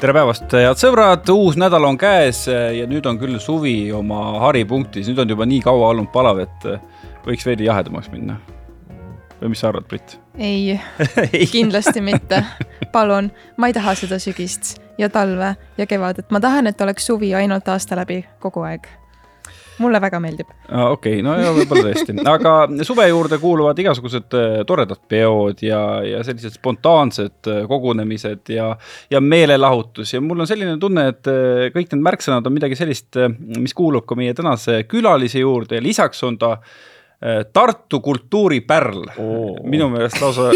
tere päevast, head sõbrad, uus nädal on käes ja nüüd on küll suvi oma haripunktis, nüüd on juba nii kaua olnud palav, et võiks veidi jahedamaks minna. või mis sa arvad, Brit? ei, kindlasti mitte. palun, ma ei taha seda sügist ja talve ja kevadet, ma tahan, et oleks suvi ainult aasta läbi, kogu aeg mulle väga meeldib. okei no ja võib-olla tõesti, aga suve juurde kuuluvad igasugused äh, toredad peod ja, ja sellised spontaansed äh, kogunemised ja, ja meelelahutus ja mul on selline tunne, et äh, kõik need märksõnad on midagi sellist, mis kuulub ka meie tänase külalise juurde ja lisaks on ta Tartu kultuuripärl oh., minu meelest lausa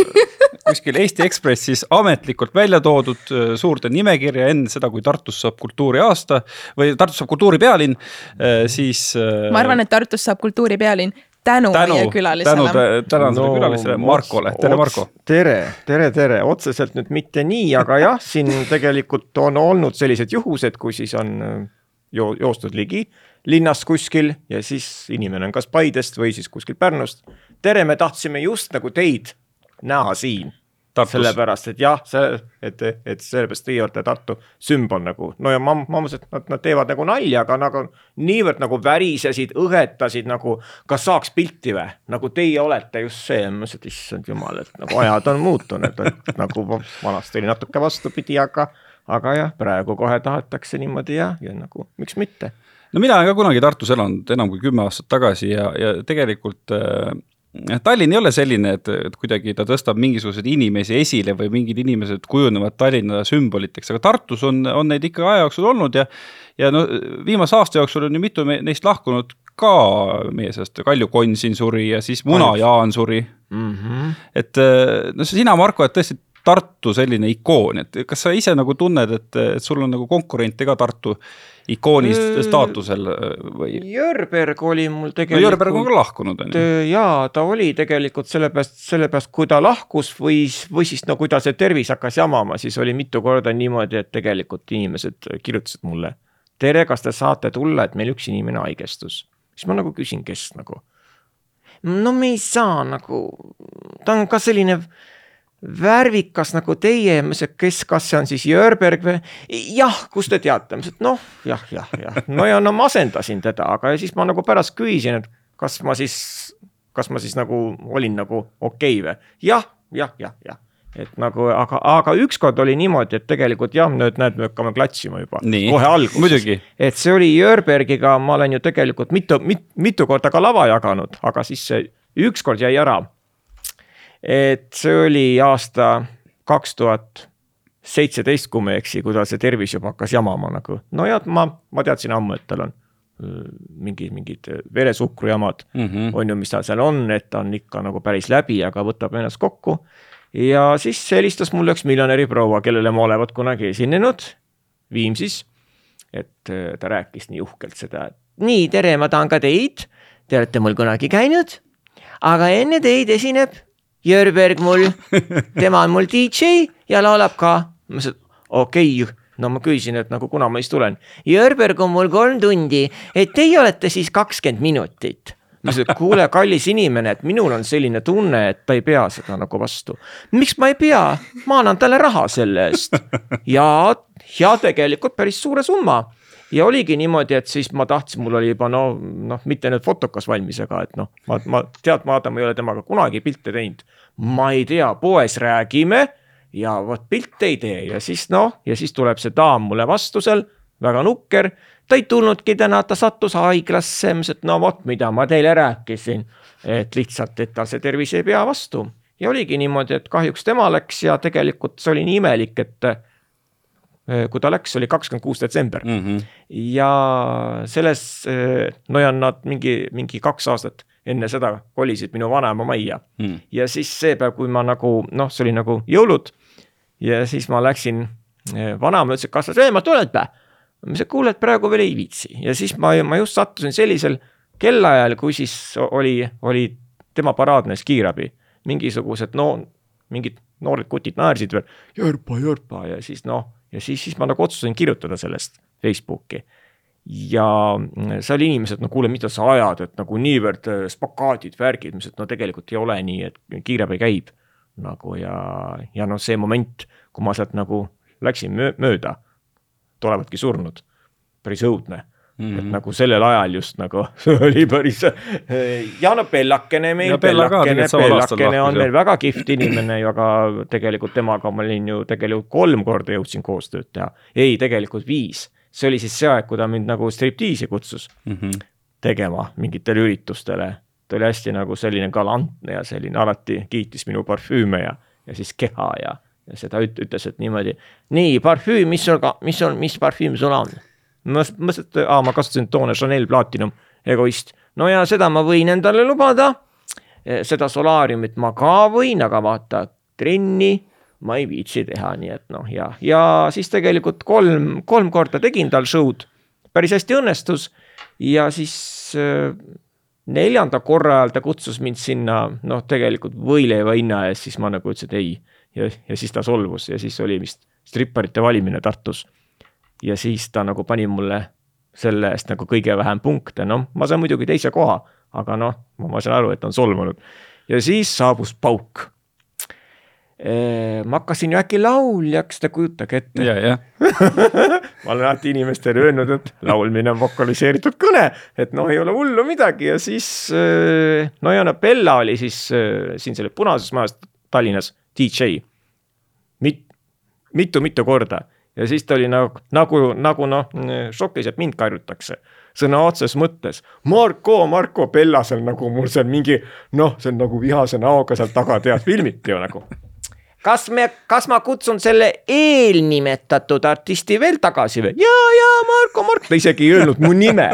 kuskil Eesti Ekspressis ametlikult välja toodud äh, suurde nimekirja enne seda, kui Tartus saab kultuuriaasta või Tartus saab kultuuripealinn, äh, siis. Äh, ma arvan, et Tartus saab kultuuripealinn tänu, tänu meie külalisele. tänu tänasele no, külalisele Markole, tere Marko. tere, tere, tere, otseselt nüüd mitte nii, aga jah, siin tegelikult on olnud sellised juhused, kui siis on jo joostud ligi linnast kuskil ja siis inimene on kas Paidest või siis kuskilt Pärnust. tere, me tahtsime just nagu teid näha siin. sellepärast, et jah, see, et, et sellepärast teie olete Tartu sümbol nagu, no ja ma, ma mõtlesin, et nad, nad teevad nagu nalja, aga nagu niivõrd nagu värisesid, õhetasid nagu, kas saaks pilti või, nagu teie olete just see, ma mõtlesin, et issand jumal, et nagu ajad on muutunud, et nagu vanasti oli natuke vastupidi, aga, aga jah, praegu kohe tahetakse niimoodi ja, ja nagu miks mitte no mina olen ka kunagi Tartus elanud enam kui kümme aastat tagasi ja, ja tegelikult äh, Tallinn ei ole selline, et, et kuidagi ta tõstab mingisuguseid inimesi esile või mingid inimesed kujunevad Tallinna sümboliteks, aga Tartus on, on neid ikka aja jooksul olnud ja ja no viimase aasta jooksul on ju mitu neist lahkunud ka meie seast, Kalju Konn siin suri ja siis Muna Jaan suri mm. -hmm. et no sina, Marko, oled tõesti Tartu selline ikoon, et kas sa ise nagu tunned, et, et sul on nagu konkurente ka Tartu ikooni staatusel või? Jörberg oli mul tegelikult. no Jörberg on ka lahkunud, on ju. jaa, ta oli tegelikult sellepärast, sellepärast kui ta lahkus või, või siis no kui tal see tervis hakkas jamama, siis oli mitu korda niimoodi, et tegelikult inimesed kirjutasid mulle. tere, kas te saate tulla, et meil üks inimene haigestus. siis ma nagu küsin, kes nagu. no me ei saa nagu, ta on ka selline värvikas nagu teie, ma ütlesin, kes, kas see on siis Jörberg või? jah, kust te teate, ma ütlesin, et noh, jah, jah, jah, no ja no ma asendasin teda, aga siis ma nagu pärast küsisin, et kas ma siis, kas ma siis nagu olin nagu okei okay või? jah, jah, jah, jah et nagu, aga, aga ükskord oli niimoodi, et tegelikult jah, nüüd näed, me hakkame klatsima juba kohe alguses. et see oli Jörbergiga, ma olen ju tegelikult mitu mit,, mitu korda ka lava jaganud, aga siis see ükskord jäi ära et see oli aasta kaks tuhat seitseteist, kui ma ei eksi, kui tal see tervis juba hakkas jamama nagu. no ja ma, ma teadsin ammu, et tal on mingi, mingid veresuhkru jamad mm -hmm. on ju, mis tal seal on, et ta on ikka nagu päris läbi, aga võtab ennast kokku. ja siis helistas mulle üks miljonäri proua, kellele ma olevat kunagi esinenud Viimsis. et ta rääkis nii uhkelt seda, et nii, tere, ma tahan ka teid. Te olete mul kunagi käinud, aga enne teid esineb Jörberg mul, tema on mul DJ ja laulab ka. ma ütlesin, okei okay. no ma küsisin, et nagu kuna ma siis tulen. Jörberg on mul kolm tundi, et teie olete siis kakskümmend minutit ma ütlesin, et kuule, kallis inimene, et minul on selline tunne, et ta ei pea seda nagu vastu. miks ma ei pea, ma annan talle raha selle eest ja, ja tegelikult päris suure summa ja oligi niimoodi, et siis ma tahtsin, mul oli juba no noh, mitte nüüd fotokas valmis, aga et noh, ma, ma tead, vaata, ma ei ole temaga kunagi pilte teinud. ma ei tea, poes räägime ja vot pilte ei tee ja siis noh, ja siis tuleb see daam mulle vastu seal, väga nukker. ta ei tulnudki täna, ta sattus haiglasse, ma ütlesin, et no vot, mida ma teile rääkisin. et lihtsalt, et tal see tervis ei pea vastu ja oligi niimoodi, et kahjuks tema läks ja tegelikult see oli nii imelik, et kui ta läks, oli kakskümmend kuus detsember mm. -hmm. ja selles, äh, no ja nad mingi, mingi kaks aastat enne seda kolisid minu vanaema majja mm.. ja siis see päev, kui ma nagu noh, see oli nagu jõulud. ja siis ma läksin, äh, vanaema ütles, et kas sa sööma tuled või? ma ütlesin, kuule, et praegu veel ei viitsi ja siis ma, ma just sattusin sellisel kellaajal, kui siis oli, oli tema paraadne skiirabi. mingisugused no mingid noored kutid naersid veel, Jörpa, Jörpa ja siis noh ja siis, siis ma nagu otsustasin kirjutada sellest Facebooki. ja seal inimesed, no kuule, mida sa ajad, et nagu niivõrd äh, spakaadid, värgid, ütlesin, et no tegelikult ei ole nii, et kiirabi käib. nagu ja, ja noh, see moment, kui ma sealt nagu läksin mööda, olevadki surnud. päris õudne mm. -hmm. et Mhm. nagu sellel ajal just nagu oli päris ja no Pellakene meil, Ja Pellakene, Pellakene on meil väga kihvt inimene ja ka tegelikult temaga ma olin ju tegelikult kolm korda jõudsin koostööd teha. ei, tegelikult viis, see oli siis see aeg, kui ta mind nagu striptiisi kutsus Mm -hmm. tegema mingitele üritustele. ta oli hästi nagu selline galantne ja selline alati kiitis minu parfüüme ja, ja siis keha ja, ja seda üt-, ütles, et niimoodi. nii, parfüüm, mis sul mis on, mis parfüüm sul on? Mõtlesin, et aa, ma kasutasin toona Chanel Platinum, egoist. no ja seda ma võin endale lubada. seda solaariumit ma ka võin, aga vaata, trenni ma ei viitsi teha, nii et noh, ja, ja siis tegelikult kolm, kolm korda tegin tal show'd. päris hästi õnnestus ja siis äh, neljanda korra ajal ta kutsus mind sinna, noh, tegelikult võileiva hinna eest, siis ma nagu ütlesin, et ei. ja, ja siis ta solvus ja siis oli vist stripparite valimine Tartus. Ja siis ta nagu pani mulle selle eest nagu kõige vähem punkte, noh, ma sain muidugi teise koha, aga noh, ma saan aru, et on solvunud. ja siis saabus pauk. ma hakkasin ju äkki lauljaks, te kujutage ette ja, jah. ma olen alati inimestele öelnud, et laulmine on vokaliseeritud kõne, et noh, ei ole hullu midagi ja siis no ja no Bella oli siis siin selles Punases Majas Tallinnas DJ Mit, mitu-mitu korda ja siis ta oli nagu, nagu, nagu noh, šokis, et mind karjutakse sõna otseses mõttes. Marko, Marko Bella seal nagu mul seal mingi noh, see on nagu vihase näoga seal taga tead filmiti ju nagu kas me, kas ma kutsun selle eelnimetatud artisti veel tagasi või? ja, ja Marko, Marko, ta isegi ei öelnud mu nime.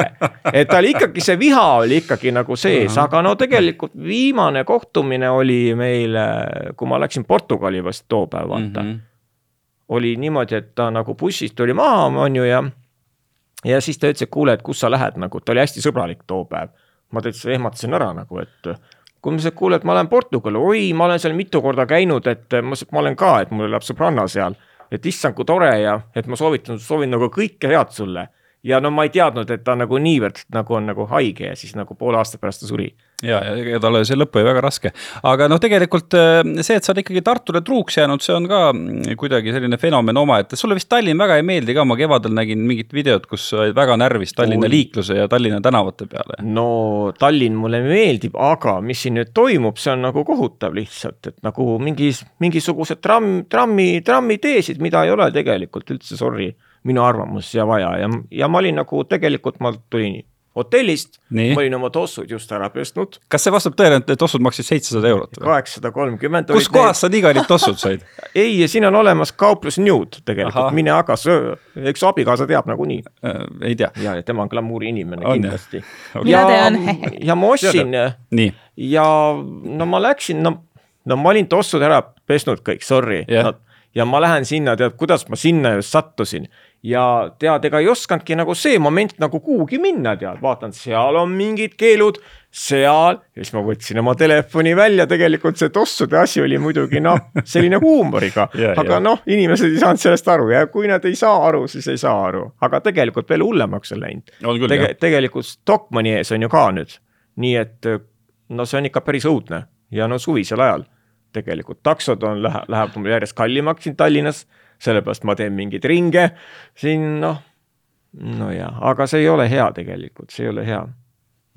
et tal ikkagi see viha oli ikkagi nagu sees, aga no tegelikult viimane kohtumine oli meil, kui ma läksin Portugali vast too päev, vaata mm. -hmm. Oli niimoodi, et ta nagu bussist tuli maha, on ju, ja ja siis ta ütles, et kuule, et kus sa lähed nagu, ta oli hästi sõbralik too päev. ma täitsa ehmatasin ära nagu, et kui ma ütlesin, et kuule, et ma lähen Portugali, oi, ma olen seal mitu korda käinud, et ma, ma olen ka, et mul elab sõbranna seal. et issand, kui tore ja et ma soovitan, soovin nagu kõike head sulle. Ja no ma ei teadnud, et ta nagu niivõrd nagu on nagu haige ja siis nagu poole aasta pärast ta suri. ja, ja ega talle see lõpp oli väga raske, aga noh, tegelikult see, et sa oled ikkagi Tartule truuks jäänud, see on ka mm, kuidagi selline fenomen omaette, sulle vist Tallinn väga ei meeldi ka, ma kevadel nägin mingit videot, kus sa olid väga närvis Tallinna Oi. liikluse ja Tallinna tänavate peale. no Tallinn mulle meeldib, aga mis siin nüüd toimub, see on nagu kohutav lihtsalt, et nagu mingis, mingisugused tramm, trammi, trammiteesid, mida ei ole tegelikult üldse, sorry, minu arvamus ja vaja. Ja, ja ma olin nagu tegelikult ma tulin hotellist, ma olin oma tossud just ära pesnud, kas see vastab tõele, et tossud maksid seitsesada eurot kaheksasada kolmkümmend. kus kohas sa nii kallid tossud said? ei, siin on olemas kauplus Nude tegelikult, mine aga söö, eks abikaasa teab nagunii. Äh, ei tea. ja, ja tema on glamuuri inimene On, kindlasti. Mina tean. ja ma ostsin ja no ma läksin, no, no ma olin tossud ära pesnud kõik, sorry. Jah. no, ja ma lähen sinna, tead, kuidas ma sinna just sattusin ja tead, ega ei osanudki nagu see moment nagu kuhugi minna, tead, vaatan, seal on mingid keelud, seal. Ja siis ma võtsin oma telefoni välja, tegelikult see tossude asi oli muidugi noh, selline huumoriga. Ja, aga ja. noh, inimesed ei saanud sellest aru. Ja kui nad ei saa aru, siis ei saa aru, aga tegelikult veel hullemaks on läinud. Tege, tegelikult Stockmanni ees on ju ka nüüd, nii et no see on ikka päris õudne. Ja no suvisel ajal. Tegelikult taksod on, läheb, läheb järjest kallimaks siin Tallinnas, sellepärast ma teen mingeid ringe siin noh, no ja, aga see ei ole hea tegelikult, see ei ole hea.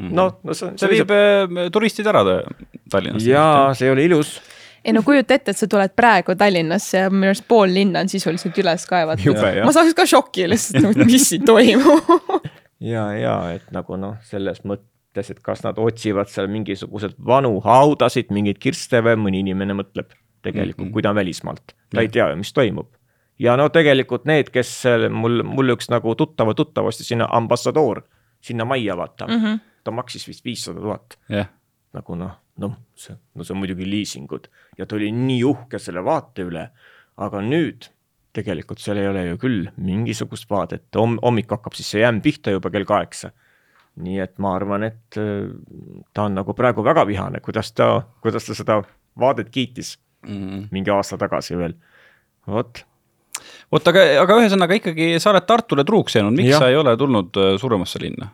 no, no see see viib äh, turistid ära Tallinnast. jaa, see ei ole ilus. ei no kujuta ette, et sa tuled praegu Tallinnasse ja minu arust pool linna on sisuliselt üles kaevatud. Ma saaks ka šoki lihtsalt, mis siin toimub ja, ja et nagu noh, selles mõttes, et kas nad otsivad seal mingisuguseid vanu haudasid, mingeid kirste või mõni inimene mõtleb tegelikult mm, -hmm. kui ta on välismaalt, ta ei tea ju, mis toimub. Ja no tegelikult need, kes mul, mul üks nagu tuttava tuttav ostis sinna ambassadoor, sinna majja vaata mm, -hmm. ta maksis vist viissada tuhat nagu noh, noh, see, no see on muidugi liisingud ja ta oli nii uhke selle vaate üle, aga nüüd tegelikult seal ei ole ju küll mingisugust vaadet, homm-, hommik hakkab siis see jämm pihta juba kell kaheksa. nii et ma arvan, et äh, ta on nagu praegu väga vihane, kuidas ta, kuidas ta seda vaadet kiitis mm. mingi aasta tagasi veel, vot. Oota, aga, aga ühesõnaga ikkagi sa oled Tartule truuks jäänud, miks Jah. sa ei ole tulnud äh, suuremasse linna?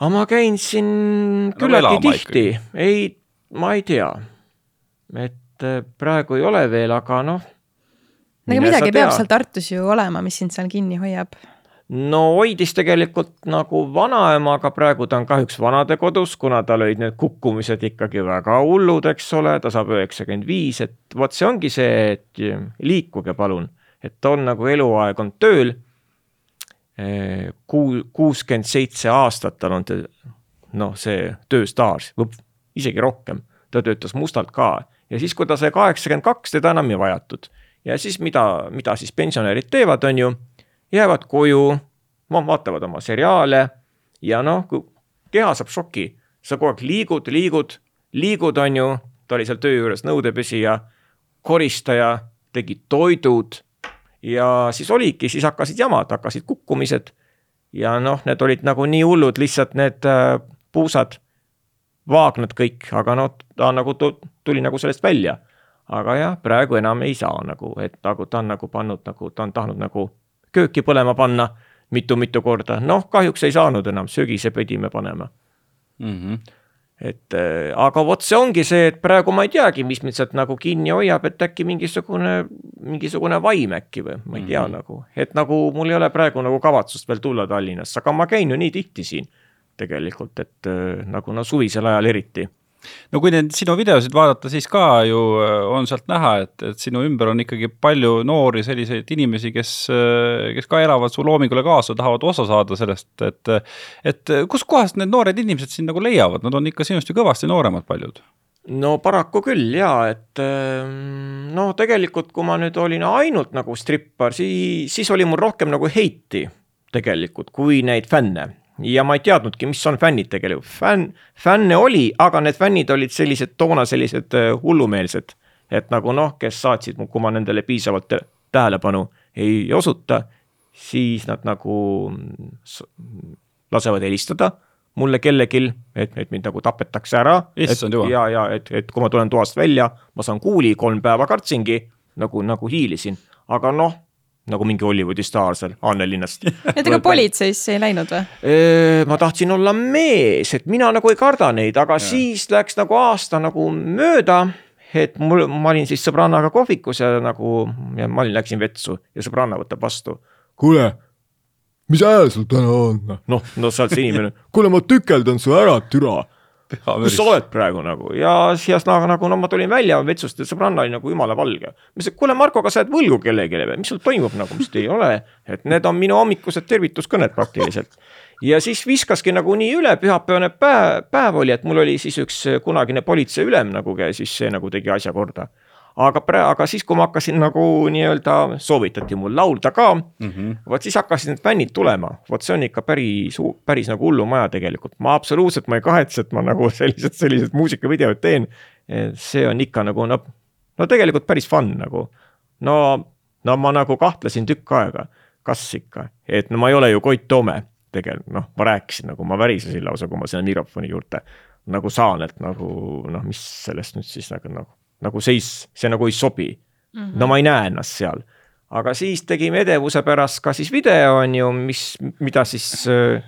aga ma käin siin küllaltki elama tihti, ei, ma ei tea. et äh, praegu ei ole veel, aga noh, no aga midagi peab seal Tartus ju olema, mis sind seal kinni hoiab no hoidis tegelikult nagu vanaema, aga praegu ta on kahjuks vanadekodus, kuna tal olid need kukkumised ikkagi väga hullud, eks ole, ta saab üheksakümmend viis, et vot see ongi see, et liikuge palun, et ta on nagu eluaeg on tööl. Kuu, kuuskümmend seitse aastat tal on noh, see tööstaaž, isegi rohkem, ta töötas mustalt ka ja siis, kui ta sai kaheksakümmend kaks, teda enam ei vajatud. ja siis mida, mida siis pensionärid teevad, on ju jäävad koju, vaatavad oma seriaale ja noh, kui keha saab šoki, sa kogu aeg liigud, liigud, liigud, on ju, ta oli seal töö juures nõudepesija, koristaja, tegi toidud ja siis oligi, siis hakkasid jamad, hakkasid kukkumised. ja noh, need olid nagu nii hullud, lihtsalt need äh, puusad, vaagnad kõik, aga noh, ta nagu tuli nagu sellest välja. aga jah, praegu enam ei saa nagu, et nagu ta on nagu pannud nagu, ta on tahtnud nagu kööki põlema panna mitu-mitu korda, noh, kahjuks ei saanud enam, sügise pidime panema mm. -hmm. Et äh, aga vot see ongi see, et praegu ma ei teagi, mis mind sealt nagu kinni hoiab, et äkki mingisugune, mingisugune vaim äkki või ma ei tea mm -hmm. nagu, et nagu mul ei ole praegu nagu kavatsust veel tulla Tallinnasse, aga ma käin ju nii tihti siin tegelikult, et äh, nagu no suvisel ajal eriti no kui neid sinu videosid vaadata, siis ka ju äh, on sealt näha, et, et sinu ümber on ikkagi palju noori selliseid inimesi, kes, äh, kes ka elavad su loomingule kaasa, tahavad osa saada sellest, et. et kuskohast need noored inimesed sind nagu leiavad, nad on ikka sinust ju kõvasti nooremad paljud no paraku küll ja, et ähm, no tegelikult, kui ma nüüd olin ainult nagu strippar, siis, siis oli mul rohkem nagu heiti tegelikult, kui neid fänne ja ma ei teadnudki, mis on fännid tegelikult, fänn, fänne oli, aga need fännid olid sellised toona sellised äh, hullumeelsed. et nagu noh, kes saatsid, kui ma nendele piisavalt tähelepanu ei osuta, siis nad nagu lasevad helistada mulle kellelgi, et, et mind nagu tapetakse ära. ja, ja et, et kui ma tulen toast välja, ma saan kuuli, kolm päeva kartsingi nagu, nagu hiilisin, aga noh nagu mingi Hollywoodi staar seal Annelinnast. et ega politseisse ei läinud või? ma tahtsin olla mees, et mina nagu ei karda neid, aga ja. siis läks nagu aasta nagu mööda et mul, ma olin siis sõbrannaga kohvikus ja nagu ja ma olin, läksin vetsu ja sõbranna võtab vastu. kuule, mis hääl sul täna on? noh, no sa oled see inimene. kuule, ma tükeldan su ära, türa kus sa oled praegu nagu? Ja siis nagu, nagu no ma tulin välja vetsust ja sõbranna oli nagu jumala valge. ma ütlesin, kuule Marko, kas sa oled võlgu kellelegi või, mis sul toimub nagu, ma ütlesin, ei ole, et need on minu hommikused tervituskõned praktiliselt. ja siis viskaski nagu nii üle, pühapäevane päev, päev oli, et mul oli siis üks kunagine politseiülem nagu, siis see nagu tegi asja korda aga pra-, aga siis, kui ma hakkasin nagu nii-öelda, soovitati mul laulda ka mm -hmm., vot siis hakkasid need fännid tulema, vot see on ikka päris, päris nagu hullumaja tegelikult, ma absoluutselt, ma ei kahetse, et ma nagu sellised, sellised muusikavideod teen. see on ikka nagu noh, no tegelikult päris fun nagu, no, no ma nagu kahtlesin tükk aega, kas ikka, et no ma ei ole ju Koit Toome tegelikult noh, ma rääkisin nagu, ma värisesin lausa, kui ma sinna mikrofoni juurde nagu saan, et nagu noh, mis sellest nüüd siis nagu, nagu nagu seis, see nagu ei sobi mm. -hmm. no ma ei näe ennast seal. aga siis tegime edevuse pärast ka siis video on ju, mis, mida siis äh,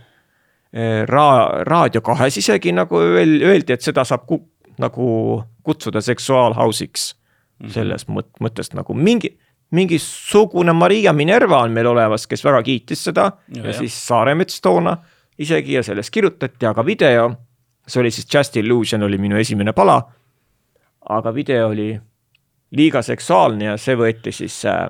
ra-, Raadio kahes isegi nagu öeldi, et seda saab ku, nagu kutsuda seksuaalhausiks mm. -hmm. selles mõt-, mõttes nagu mingi, mingisugune Maria Minerva on meil olemas, kes väga kiitis seda ja, ja siis Saaremets toona isegi ja sellest kirjutati, aga video, see oli siis Just Illusion oli minu esimene pala aga video oli liiga seksuaalne ja see võeti siis äh,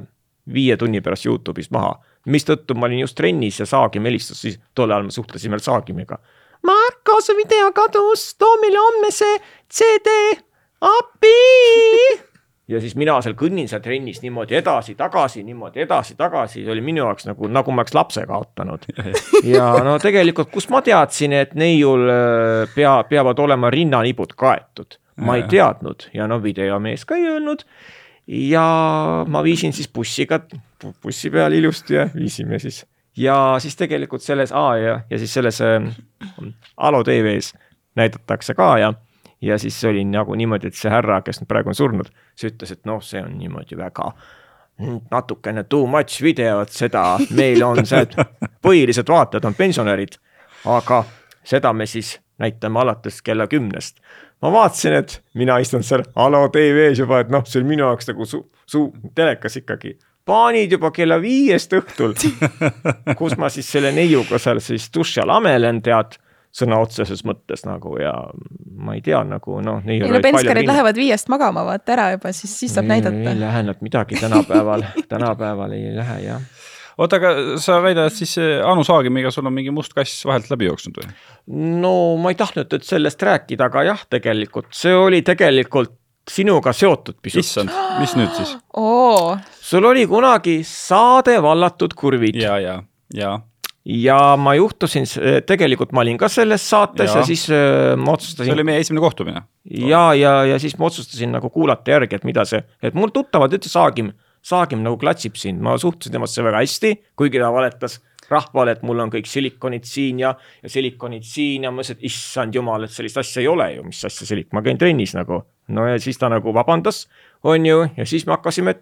viie tunni pärast Youtube'ist maha. mistõttu ma olin just trennis ja Saagim helistas, siis tol ajal me suhtlesime veel Saagimiga. Marko, su video kadus, too meile homme see CD, appi ja siis mina seal kõnnin seal trennis niimoodi edasi-tagasi, niimoodi edasi-tagasi, see oli minu jaoks nagu, nagu ma oleks lapse kaotanud. ja no tegelikult, kust ma teadsin, et neiul äh, pea, peavad olema rinnanipud kaetud ma ei teadnud ja no videomees ka ei öelnud. ja ma viisin siis bussiga, bussi peal ilusti ja viisime siis. Ja siis tegelikult selles, aa ja, ja siis selles äh, Alo tv-s näidatakse ka ja, ja siis oli nagu niimoodi, et see härra, kes nüüd praegu on surnud, siis ütles, et noh, see on niimoodi väga natukene too much video, et seda, meil on see, põhilised vaatajad on pensionärid, aga seda me siis näitame alates kella kümnest ma vaatasin, et mina istun seal Alo tv-s juba, et noh, see on minu jaoks nagu su-, su-, telekas ikkagi. paanid juba kella viiest õhtul, kus ma siis selle neiuga seal siis duši all amelen, tead, sõna otseses mõttes nagu ja ma ei tea, nagu noh. ei no penskarid lähevad viiest magama, vaata ära juba, siis, siis saab ei näidata. lähe nad midagi tänapäeval, tänapäeval ei lähe jah. oota, aga sa väidad, et siis Anu Saagimiga sul on mingi must kass vahelt läbi jooksnud või? no ma ei tahtnud nüüd sellest rääkida, aga jah, tegelikult see oli tegelikult sinuga seotud pisut. issand, mis nüüd siis? oo, sul oli kunagi saade Vallatud kurvid ja, ja, ja, ja ma juhtusin, tegelikult ma olin ka selles saates ja, ja siis äh, ma see otsustasin oli meie esimene kohtumine. ja, ja, ja siis ma otsustasin nagu kuulata järgi, et mida see, et mul tuttavad ütles Saagim, Saagim nagu klatsib sind, ma suhtusin temasse väga hästi, kuigi ta valetas rahvale, et mul on kõik silikonid siin ja, ja silikonid siin ja ma mõtlesin, et issand jumal, et sellist asja ei ole ju, mis asja silik, ma käin trennis nagu. no ja siis ta nagu vabandas, on ju, ja siis me hakkasime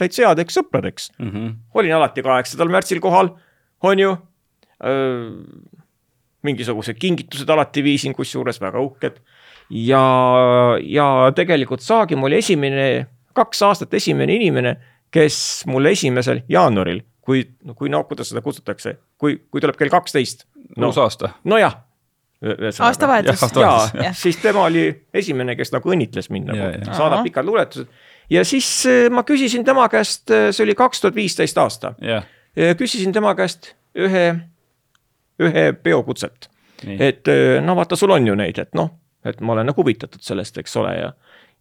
täitsa headeks sõpradeks Mm -hmm. olin alati kaheksandal märtsil kohal, on ju. mingisugused kingitused alati viisin, kusjuures väga uhked. ja, ja tegelikult Saagim oli esimene, kaks aastat esimene inimene, kes mulle esimesel jaanuaril, kui, kui no kuidas seda kutsutakse, kui, kui tuleb kell kaksteist. no uus, aasta. nojah. aastavahetus aastavahetus. ja siis tema oli esimene, kes nagu õnnitles mind nagu ja., saadab pikad luuletused. ja siis eh, ma küsisin tema käest, see oli kaks tuhat viisteist aasta Ja küsisin tema käest ühe, ühe peokutset, et no vaata, sul on ju neid, et noh, et ma olen nagu huvitatud sellest, eks ole ja.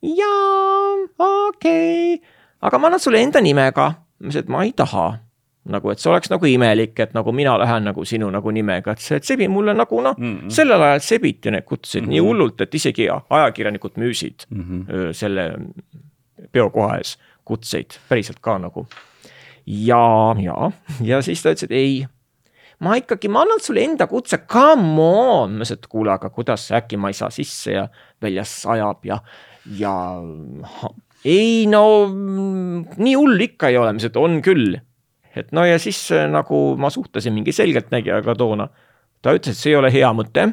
jaa, okei okay., aga ma annan sulle enda nimega. ma ütlesin, et ma ei taha nagu, et see oleks nagu imelik, et nagu mina lähen nagu sinu nagu nimega, et see, sebi mulle nagu noh mm Mhm. -mm., sellel ajal sebiti need kutsusid mm -hmm. nii Mhm. hullult, et isegi ajakirjanikud müüsid Mm -hmm. selle peokoha ees kutseid päriselt ka nagu. ja, ja, ja siis ta ütles, et ei, ma ikkagi, ma annan sulle enda kutse, come on, ma ütlesin, et kuule, aga kuidas äkki ma ei saa sisse ja väljas sajab ja, ja ei no mm, nii hull ikka ei ole, ma ütlesin, et on küll. et no ja siis äh, nagu ma suhtlesin mingi selgeltnägijaga toona, ta ütles, et see ei ole hea mõte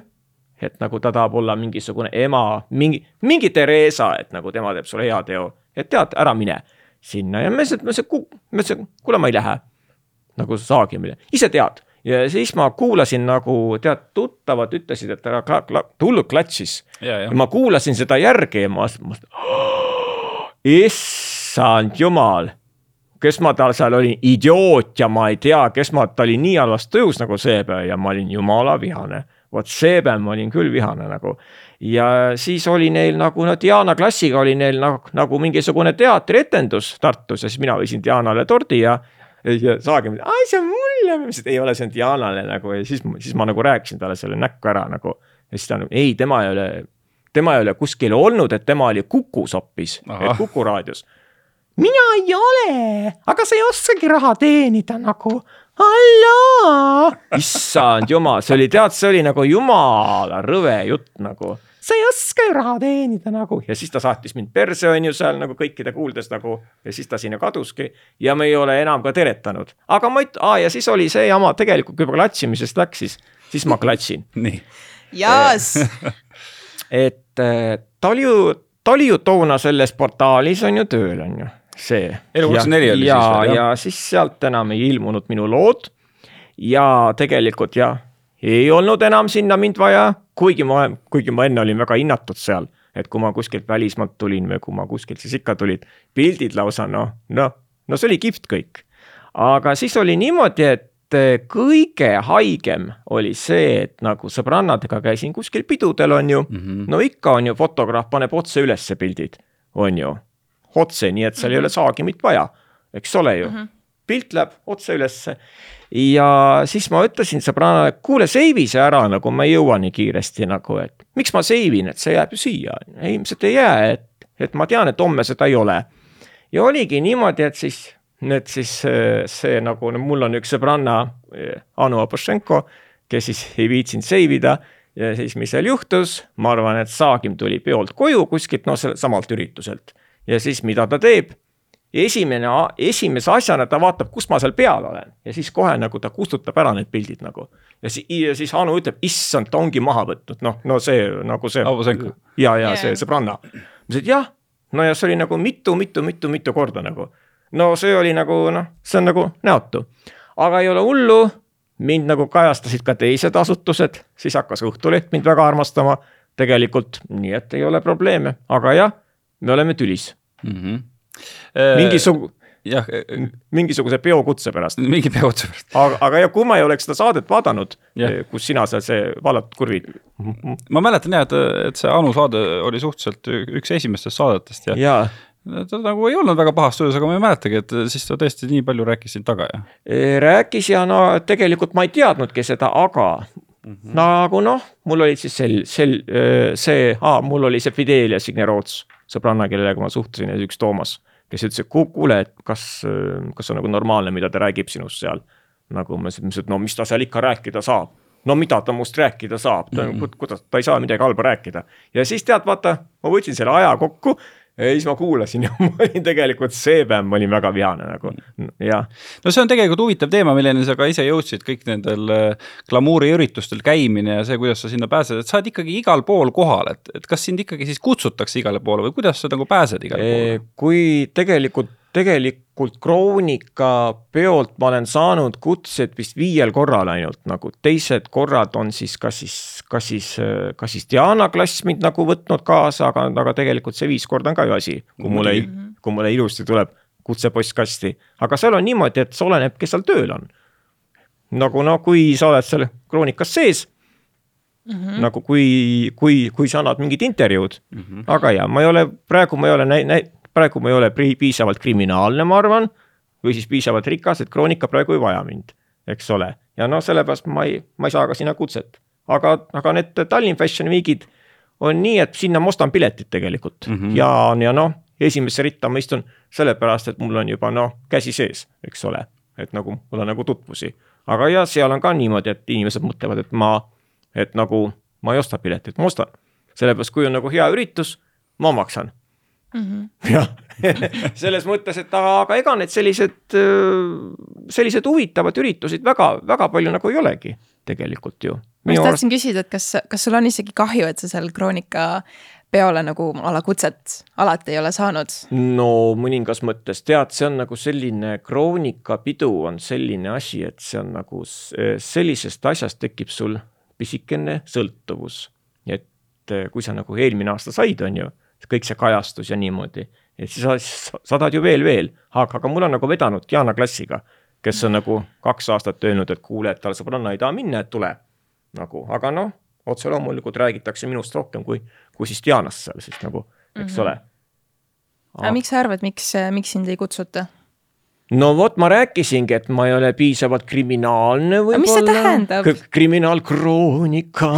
et nagu ta tahab olla mingisugune ema, mingi, mingi Theresa, et nagu tema teeb sulle heateo, et tead, ära mine sinna ja ma ütlesin, ütlesin, ma ütlesin, kuule, ma ei lähe. nagu saagimine, ise tead ja siis ma kuulasin nagu tead, tuttavad ütlesid, et kla-, hullult klatšis. Ma kuulasin seda järgi ja ma, ma, issand jumal, kes ma tal seal olin, idioot ja ma ei tea, kes ma, ta oli nii halvas tujus nagu seepäev ja ma olin jumala vihane. vot seepäev ma olin küll vihane nagu. Ja siis oli neil nagu no Diana klassiga oli neil nagu, nagu mingisugune teatrietendus Tartus ja siis mina võisin Dianale tordi ja ja Saagim, ai see on mulle, ma ütlesin, et ei ole, see on Dianale nagu ja siis, siis ma nagu rääkisin talle selle näkku ära nagu. ja siis ta nagu ei, tema ei ole, tema ei ole kuskil olnud, et tema oli Kukus hoopis, Ahah. Kuku raadios. mina ei ole, aga sa ei oskagi raha teenida nagu, halloo. issand jumal, see oli, tead, see oli nagu jumala rõve jutt nagu sa ei oska ju raha teenida nagu. Ja siis ta saatis mind perse, on ju seal nagu kõikide kuuldes nagu ja siis ta sinna kaduski. Ja me ei ole enam ka teretanud, aga ma ei, aa ja siis oli see jama tegelikult, kui juba klatsimisest läks, siis, siis ma klatsin, nii. Jaas, et äh, ta oli ju, ta oli ju toona selles portaalis on ju tööl, on ju see. Elu 24 oli ja, siis veel, jah? ja siis sealt enam ei ilmunud minu lood. Ja tegelikult jah, ei olnud enam sinna mind vaja, kuigi ma, kuigi ma enne olin väga hinnatud seal, et kui ma kuskilt välismaalt tulin või kui ma kuskilt siis ikka tulid pildid lausa noh, noh, no see oli kihvt kõik. aga siis oli niimoodi, et eh, kõige haigem oli see, et nagu sõbrannadega käisin kuskil pidudel, on ju mm, -hmm. no ikka on ju fotograaf paneb otse ülesse pildid, on ju, otse, nii et seal mm -hmm. ei ole saagimit vaja, eks ole ju mm. -hmm. pilt läheb otse ülesse ja siis ma ütlesin sõbrannale, kuule seivi see ära nagu ma ei jõua nii kiiresti nagu, et miks ma seivin, et see jääb ju siia, ei ilmselt ei jää, et, et ma tean, et homme seda ei ole. ja oligi niimoodi, et siis need siis see, see nagu no, mul on üks sõbranna eh, Anu Apošenko, kes siis ei viitsinud seivida. Ja siis, mis seal juhtus, ma arvan, et Saagim tuli peolt koju kuskilt noh, samalt ürituselt. Ja siis mida ta teeb esimene, esimese asjana ta vaatab, kus ma seal peal olen ja siis kohe nagu ta kustutab ära need pildid nagu. ja siis, ja siis Anu ütleb, issand, ta ongi maha võtnud, noh, no see nagu see. Ja, ja see sõbranna. ma ütlesin, et jah, no ja see oli nagu mitu, mitu, mitu, mitu korda nagu. no see oli nagu noh, see on nagu näotu, aga ei ole hullu. mind nagu kajastasid ka teised asutused, siis hakkas Õhtuleht mind väga armastama tegelikult, nii et ei ole probleeme, aga jah, me oleme tülis mm -hmm. Mingisugune jah, mingisuguse peokutse pärast. mingi peokutse pärast. aga, aga ja kui ma ei oleks seda saadet vaadanud yeah., kus sina seal see vallatud kurvid. ma mäletan jah, et, et see Anu saade oli suhteliselt üks esimestest saadetest ja, ja ta nagu ei olnud väga pahas töös, aga ma ei mäletagi, et siis ta tõesti nii palju rääkis sind taga ja. rääkis ja no tegelikult ma ei teadnudki seda, aga mm -hmm. nagu noh, mul olid siis sel, sel, see, mul oli see Fidelia Signe Roots, sõbranna, kellega ma suhtlesin ja üks Toomas, kes ütles, et kuule, et kas, kas on nagu normaalne, mida ta räägib sinust seal. nagu ma ütlesin, et no mis ta seal ikka rääkida saab no mida ta must rääkida saab, ta mm, -hmm. kuidas, ta ei saa midagi halba rääkida. ja siis tead, vaata, ma võtsin selle aja kokku ja siis ma kuulasin ja ma olin tegelikult see päev, ma olin väga vihane nagu, jah. no see on tegelikult huvitav teema, milleni sa ka ise jõudsid, kõik nendel äh, glamuuriüritustel käimine ja see, kuidas sa sinna pääsed, et sa oled ikkagi igal pool kohal, et, et kas sind ikkagi siis kutsutakse igale poole või kuidas sa nagu pääsed igale poole? kui tegelikult tegelikult Kroonika peolt ma olen saanud kutsed vist viiel korral ainult nagu, teised korrad on siis kas siis, kas siis, kas siis Diana klass mind nagu võtnud kaasa, aga, aga tegelikult see viis korda on ka ju asi, kui mulle, kui mulle ilusti tuleb kutse postkasti, aga seal on niimoodi, et see oleneb, kes seal tööl on. nagu no kui sa oled seal Kroonikas sees Mm -hmm. nagu kui, kui, kui sa annad mingit intervjuud mm, -hmm. aga ja ma ei ole, praegu ma ei ole näi-, näi-, praegu ma ei ole piisavalt kriminaalne, ma arvan, või siis piisavalt rikas, et Kroonika praegu ei vaja mind, eks ole. ja noh, sellepärast ma ei, ma ei saa ka sinna kutset. aga, aga need Tallinn Fashion Weekid on nii, et sinna ma ostan piletid tegelikult mm -hmm. ja, ja noh, esimesse ritta ma istun sellepärast, et mul on juba noh, käsi sees, eks ole. et nagu mul on nagu tutvusi, aga ja seal on ka niimoodi, et inimesed mõtlevad, et ma, et nagu ma ei osta piletit, ma ostan. sellepärast, kui on nagu hea üritus, ma maksan mm -hmm. jah selles mõttes, et aga, ega need sellised, sellised huvitavad üritused väga, väga palju nagu ei olegi tegelikult ju. ma just tahtsin küsida, et kas, kas sul on isegi kahju, et sa seal Kroonika peole nagu a la kutset alati ei ole saanud? no mõningas mõttes tead, see on nagu selline kroonikapidu on selline asi, et see on nagu sellisest asjast tekib sul pisikene sõltuvus. et kui sa nagu eelmine aasta said, on ju kõik see kajastus ja niimoodi. et siis sa saadad ju veel, veel, aga, aga mul on nagu vedanud Diana klassiga, kes on nagu kaks aastat öelnud, et kuule, et tal sõbranna ei taha minna, et tule. nagu, aga noh, otse loomulikult räägitakse minust rohkem kui, kui siis Dianast seal siis nagu, eks mm -hmm. ole. aga miks sa arvad, miks, miks sind ei kutsuta? No vot, ma rääkisingi, et ma ei ole piisavalt kriminaalne võib-olla. mis see tähendab? kriminaalkroonika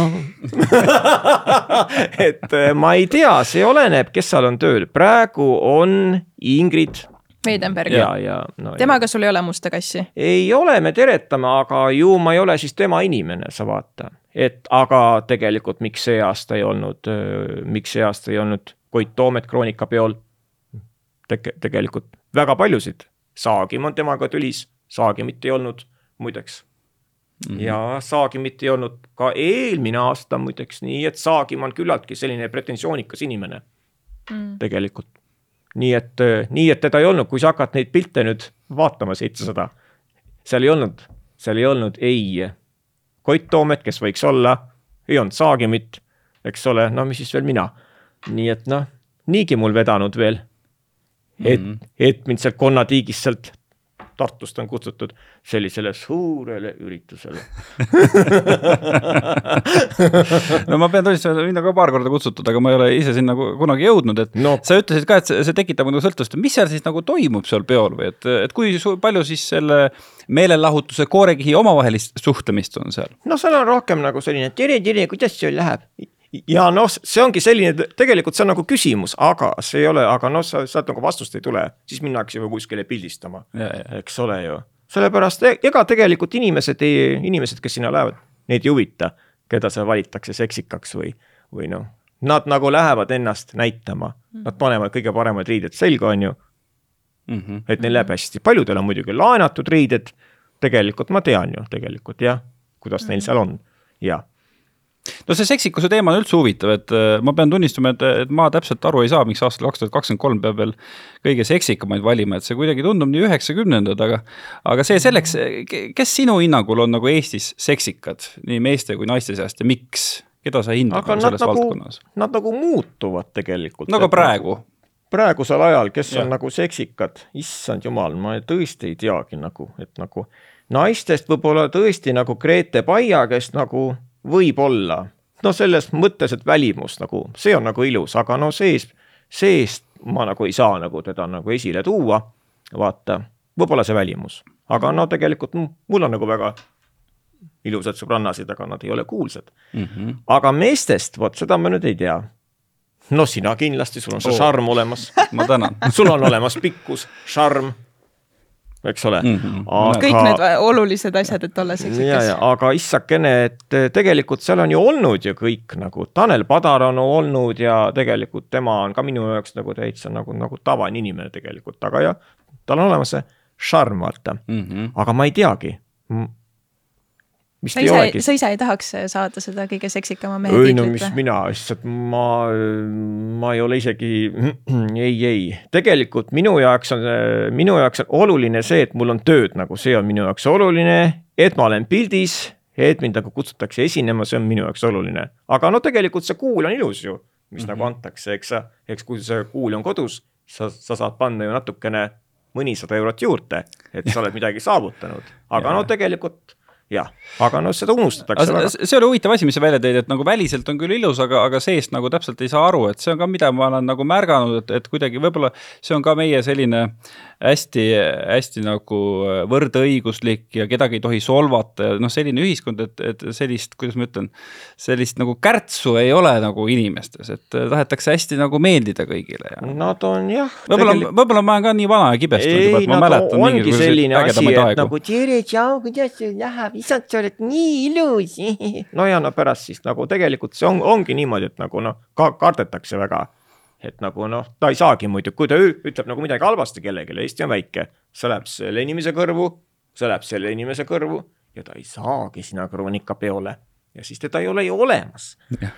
et eh, ma ei tea, see oleneb, kes seal on tööl, praegu on Ingrid. Veidenberg. ja, ja no,. temaga sul ei ole musta kassi? ei ole, me teretame, aga ju ma ei ole siis tema inimene, sa vaata. et aga tegelikult, miks see aasta ei olnud, miks see aasta ei olnud Koit Toomet kroonikapeol Tege,? tegelikult väga paljusid Saagim on temaga tülis, Saagimit ei olnud muideks mm. -hmm. ja Saagimit ei olnud ka eelmine aasta muideks, nii et Saagim on küllaltki selline pretensioonikas inimene mm. tegelikult. nii et, nii et teda ei olnud, kui sa hakkad neid pilte nüüd vaatama, seitsesada, seal ei olnud, seal ei olnud ei Koit Toomet, kes võiks olla, ei olnud Saagimit, eks ole, no mis siis veel mina. nii et noh, niigi mul vedanud veel et mm, -hmm. et mind sealt konnatiigist sealt Tartust on kutsutud sellisele suurele üritusele no ma pean tunnistama, mind on ka paar korda kutsutud, aga ma ei ole ise sinna kunagi jõudnud, et no. sa ütlesid ka, et see, see tekitab nagu sõltuvust, mis seal siis nagu toimub seal peol või et, et kui palju siis selle meelelahutuse koorekihi omavahelist suhtlemist on seal? no seal on rohkem nagu selline tere, tere, kuidas sul läheb? Ja noh, see ongi selline, tegelikult see on nagu küsimus, aga see ei ole, aga noh, sa sealt nagu vastust ei tule, siis minnakse juba kuskile pildistama, eks ole ju. sellepärast e-, ega tegelikult inimesed ei, inimesed, kes sinna lähevad, neid ei huvita, keda seal valitakse seksikaks või, või noh, nad nagu lähevad ennast näitama, nad panevad kõige paremad riided selga, on ju. Mm. -hmm. et neil läheb hästi, paljudel on muidugi laenatud riided, tegelikult ma tean ju tegelikult jah, kuidas neil seal on. Ja no see seksikuse teema on üldse huvitav, et äh, ma pean tunnistama, et, et ma täpselt aru ei saa, miks aastal kaks tuhat kakskümmend kolm peab veel kõige seksikamaid valima, et see kuidagi tundub nii üheksakümnendad, aga. aga see selleks, kes sinu hinnangul on nagu Eestis seksikad nii meeste kui naiste seast ja miks? keda sa hindad aga nagu selles nagu, valdkonnas? nad nagu muutuvad tegelikult. no aga praegu? praegusel ajal, kes ja. On nagu seksikad, issand jumal, ma tõesti ei teagi nagu, et nagu naistest võib-olla tõesti nagu Grete Paia, kes nagu võib-olla, no selles mõttes, et välimus nagu, see on nagu ilus, aga no sees, seest ma nagu ei saa nagu teda nagu esile tuua. vaata, võib-olla see välimus, aga no tegelikult mul on nagu väga ilusad sõbrannasid, aga nad ei ole kuulsad Mm -hmm. aga meestest, vot seda ma nüüd ei tea. no sina kindlasti, sul on see Oo. šarm olemas, ma tänan sul on olemas pikkus, šarm, eks ole mm. -hmm. kõik need olulised asjad, et olla ja, seksikas ja. aga issakene, et eh, tegelikult seal on ju olnud ju kõik nagu Tanel Padar on olnud ja tegelikult tema on ka minu jaoks nagu täitsa nagu, nagu tavaline inimene tegelikult, aga jah, tal on olemas see šarm, vaata, Mm -hmm. aga ma ei teagi. Vist sa ei ise olegi, sa ise ei tahaks saada seda kõige seksikama mehe ei no mis tiitlit mina, issand, ma, ma ei ole isegi, ei, ei, tegelikult minu jaoks on, minu jaoks on oluline see, et mul on tööd nagu, see on minu jaoks oluline, et ma olen pildis, et mind nagu kutsutakse esinema, see on minu jaoks oluline, aga no tegelikult see kuul on ilus ju, mis mm -hmm. nagu antakse, eks sa, eks kui see kuul on kodus, sa, sa saad panna ju natukene mõnisada eurot juurde, et sa oled midagi saavutanud, aga Jaa. no tegelikult jah, aga no seda unustatakse väga. aga see oli huvitav asi, mis sa välja tõid, et nagu väliselt on küll ilus, aga, aga seest nagu täpselt ei saa aru, et see on ka, mida ma olen nagu märganud, et, et kuidagi võib-olla see on ka meie selline hästi-hästi nagu võrdõiguslik ja kedagi ei tohi solvata ja noh, selline ühiskond, et, et sellist, kuidas ma ütlen, sellist nagu kärtsu ei ole nagu inimestes, et tahetakse hästi nagu meeldida kõigile ja Nad on jah. võib-olla, võib-olla ma olen ka nii vana ja kibestunud juba, et ma mäletan mingisuguseid ägedamaid aegu nagu tere, tšau, kuidas sul läheb, issand, sa oled nii ilus. no ja no pärast siis nagu tegelikult see on, ongi niimoodi, et nagu noh, ka kardetakse väga. Et nagu noh, ta ei saagi muidu, kui ta ütleb nagu midagi halvasti kellelegi, Eesti on väike, see läheb selle inimese kõrvu, see läheb selle inimese kõrvu ja ta ei saagi sina kroonikapeole ja siis teda ei ole ju olemas.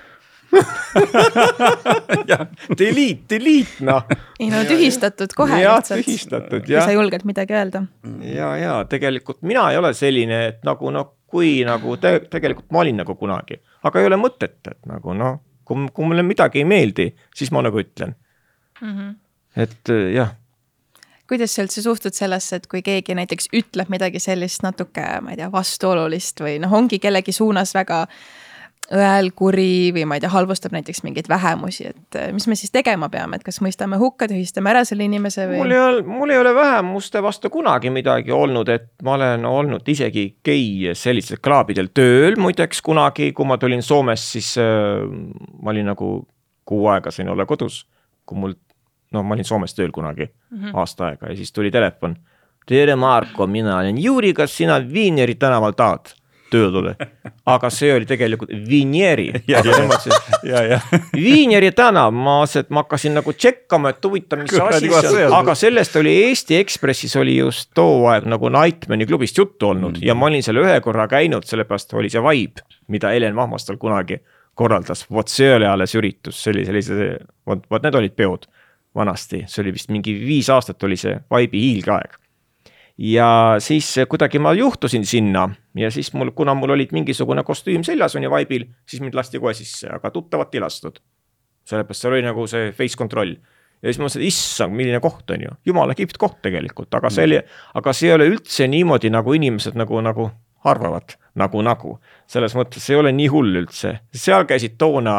Delete, delete noh ei no tühistatud kohe jah, lihtsalt, tühistatud kui jah sa. julged midagi öelda. ja, ja tegelikult mina ei ole selline, et nagu noh, kui nagu te, tegelikult ma olin nagu kunagi, aga ei ole mõtet, et nagu noh, kui, kui mulle midagi ei meeldi, siis ma nagu ütlen, et äh, jah, kuidas sa üldse suhtud sellesse, et kui keegi näiteks ütleb midagi sellist natuke, ma ei tea, vastuolulist või noh, ongi kellegi suunas väga õel, kuri või ma ei tea, halvustab näiteks mingeid vähemusi, et eh, mis me siis tegema peame, et kas mõistame hukka, tühistame ära selle inimese mul või? ei ole, mul ei ole vähemuste vastu kunagi midagi olnud, et ma olen olnud isegi gei sellistel klaabidel tööl muideks kunagi, kui ma tulin Soomest, siis äh, ma olin nagu kuu aega sain olla kodus, kui mul, no ma olin Soomes tööl kunagi mm -hmm. aasta aega ja siis tuli telefon. tere, Marko, mina olen Juri, kas sina Viineri tänaval tahad tööle tulla? aga see oli tegelikult Vinieri. Viineri tänav, ma, ma hakkasin nagu tšekkama, et huvitav, mis Kuradi, asi see on, aga sellest oli Eesti Ekspressis oli just too aeg nagu Nightmani klubist juttu olnud. Mm. ja ma olin seal ühe korra käinud, sellepärast oli see vibe, mida Helen Vahmastal kunagi korraldas, vot see oli alles üritus, see oli sellise, vot, vot need olid peod vanasti, see oli vist mingi viis aastat oli see vibe'i hiilgeaeg ja siis kuidagi ma juhtusin sinna ja siis mul, kuna mul olid mingisugune kostüüm seljas on ju vaibil, siis mind lasti kohe sisse, aga tuttavat ei lastud. sellepärast seal oli nagu see face control ja siis ma mõtlesin, issand, milline koht on ju, jumala kihvt koht tegelikult, aga see oli, aga see ei ole üldse niimoodi, nagu inimesed nagu, nagu arvavad, nagu, nagu. selles mõttes ei ole nii hull üldse, seal käisid toona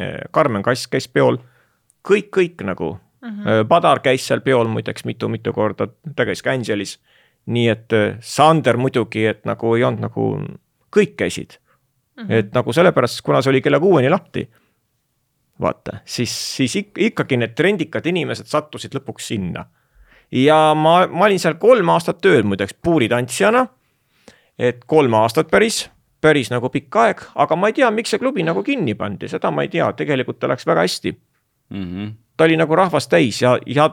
eh, Karmen Kass käis peol, kõik, kõik nagu mm. -hmm. Padar käis seal peol muideks mitu-mitu korda, ta käis ka Angelis. nii et eh, Sander muidugi, et nagu ei olnud nagu, kõik käisid mm. -hmm. et nagu sellepärast, kuna see oli kella kuueni lahti vaata, siis, siis ik- ikkagi need trendikad inimesed sattusid lõpuks sinna. ja ma, ma olin seal kolm aastat tööl muideks puuritantsijana. et kolm aastat päris, päris nagu pikk aeg, aga ma ei tea, miks see klubi nagu kinni pandi, seda ma ei tea, tegelikult ta läks väga hästi. mm. -hmm. Ta oli nagu rahvast täis ja, ja,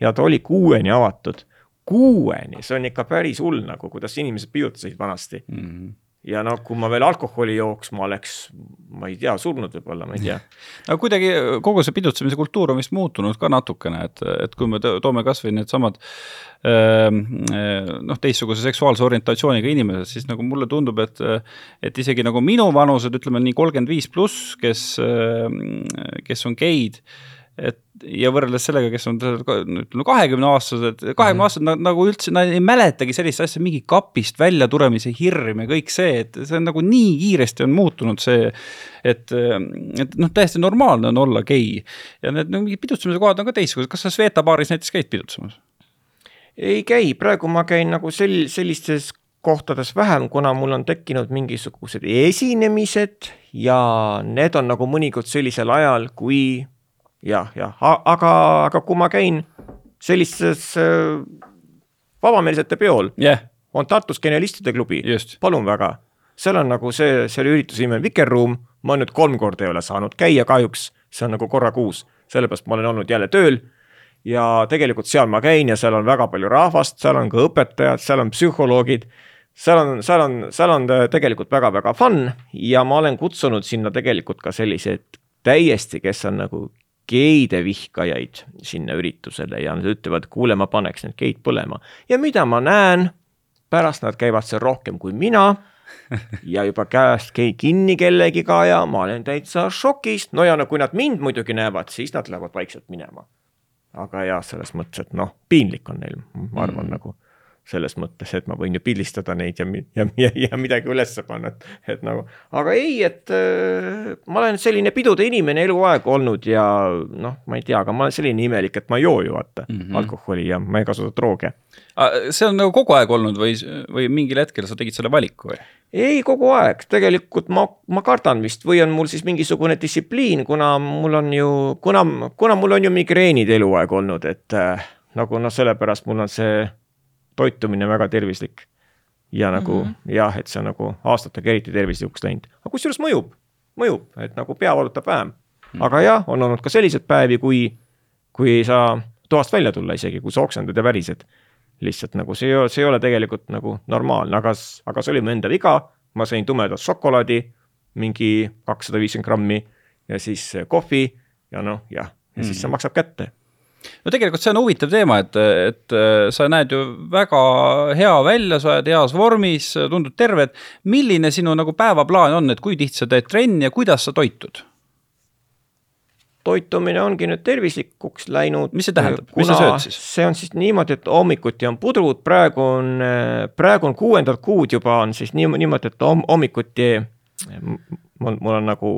ja ta oli kuueni avatud. kuueni, see on ikka päris hull nagu, kuidas inimesed pidutasid vanasti. Mm -hmm. ja noh, kui ma veel alkoholi jooks, ma oleks, ma ei tea, surnud võib-olla, ma ei tea. aga kuidagi kogu see pidutsemise kultuur on vist muutunud ka natukene, et, et kui me toome kasvõi needsamad ähm, noh, teistsuguse seksuaalse orientatsiooniga inimesed, siis nagu mulle tundub, et et isegi nagu minu vanused, ütleme nii kolmkümmend viis pluss, kes, kes on geid et ja võrreldes sellega, kes on ütleme kahekümne aastased, kahekümne aastased -hmm. nagu üldse, nad ei mäletagi sellist asja, mingi kapist välja tulemise hirm ja kõik see, et see on nagu nii kiiresti on muutunud see. et, et noh, täiesti normaalne on olla gei ja need no, mingid pidutsemise kohad on ka teistsugused, kas sa Sveta baaris näiteks käid pidutsemas? ei käi, praegu ma käin nagu sel-, sellistes kohtades vähem, kuna mul on tekkinud mingisugused esinemised ja need on nagu mõnikord sellisel ajal, kui jah, jah, aga, aga kui ma käin sellises äh, vabameelsete peol yeah., on Tartus Genialistide klubi, palun väga, seal on nagu see, selle ürituse nimi on Vikerruum, ma nüüd kolm korda ei ole saanud käia kahjuks, see on nagu korra kuus, sellepärast ma olen olnud jälle tööl. Ja tegelikult seal ma käin ja seal on väga palju rahvast, seal on ka õpetajad, seal on psühholoogid, seal on, seal on, seal on tegelikult väga-väga fun. Ja ma olen kutsunud sinna tegelikult ka selliseid täiesti, kes on nagu geide vihkajaid sinna üritusele ja nad ütlevad, kuule, ma paneks need geid põlema. ja mida ma näen, pärast nad käivad seal rohkem kui mina ja juba käest kinni kellegiga ja ma olen täitsa šokis, no ja no kui nad mind muidugi näevad, siis nad lähevad vaikselt minema. aga jah, selles mõttes, et noh, piinlik on neil, ma arvan mm. nagu selles mõttes, et ma võin ju pildistada neid ja, ja, ja, ja midagi ülesse panna, et, et nagu, aga ei, et äh, ma olen selline pidude inimene eluaeg olnud ja noh, ma ei tea, aga ma olen selline imelik, et ma ei joo ju vaata mm -hmm. alkoholi ja ma ei kasuta drooge. see on nagu kogu aeg olnud või, või mingil hetkel sa tegid selle valiku või? ei, kogu aeg, tegelikult ma, ma kardan vist või on mul siis mingisugune distsipliin, kuna mul on ju, kuna, kuna mul on ju migreenid eluaeg olnud, et äh, nagu noh, sellepärast mul on see toitumine väga tervislik. ja nagu mm -hmm. jah, et see on nagu aastatega eriti tervislikuks läinud, aga kusjuures mõjub, mõjub, et nagu pea valutab vähem mm. -hmm. aga jah, on olnud ka selliseid päevi, kui, kui ei saa toast välja tulla isegi, kui sa oksendad ja värised. lihtsalt nagu see, see ei ole tegelikult nagu normaalne, aga, aga see oli mu enda viga, ma sõin tumedat šokolaadi, mingi kakssada viiskümmend grammi ja siis kohvi ja noh, jah, ja mm siis see mhm. maksab kätte no tegelikult see on huvitav teema, et, et sa näed ju väga hea välja, sa oled heas vormis, tundud terve, et milline sinu nagu päevaplaan on, et kui tihti sa teed trenni ja kuidas sa toitud? toitumine ongi nüüd tervislikuks läinud. mis see tähendab, mis sa sööd siis? see on siis niimoodi, et hommikuti on pudrud, praegu on, praegu on kuuendat kuud juba on siis niimoodi, et hommikuti mul, mul on nagu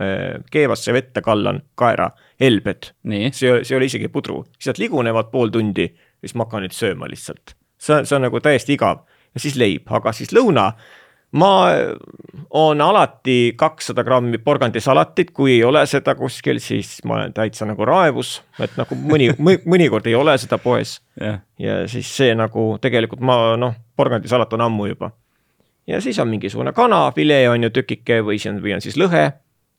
Äh, keevasse vette kallan kaera helbed. see, see ei ole isegi pudru, siis nad ligunevad pool tundi, siis ma hakkan neid sööma lihtsalt. see, see on nagu täiesti igav. Ja siis leib, aga siis lõuna ma on alati kakssada grammi porgandisalatit, kui ei ole seda kuskil, siis ma olen täitsa nagu raevus, et nagu mõni mõnikord ei ole seda poes. Yeah.. ja siis see nagu tegelikult ma noh, porgandisalat on ammu juba. ja siis on mingisugune kanafilee on ju tükike või see on, või on siis lõhe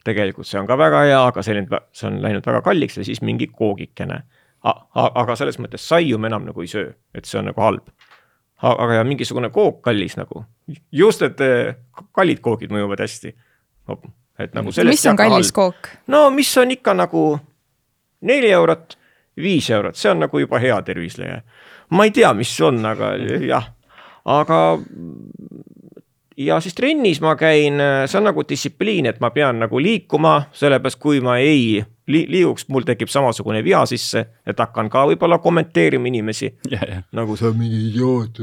tegelikult see on ka väga hea, aga see, see on läinud väga kalliks ja siis mingi koogikene. aga selles mõttes saiu me enam nagu ei söö, et see on nagu halb. aga ja mingisugune kook kallis nagu, just et eh, kallid koogid mõjuvad hästi. et nagu sellest. mis on kallis halb. kook? no mis on ikka nagu neli eurot, viis eurot, see on nagu juba hea tervisele. ma ei tea, mis see on, aga jah, aga ja siis trennis ma käin, see on nagu distsipliin, et ma pean nagu liikuma, sellepärast kui ma ei li liiguks, mul tekib samasugune via sisse, et hakkan ka võib-olla kommenteerima inimesi yeah,. Yeah. nagu sa oled mingi idioot.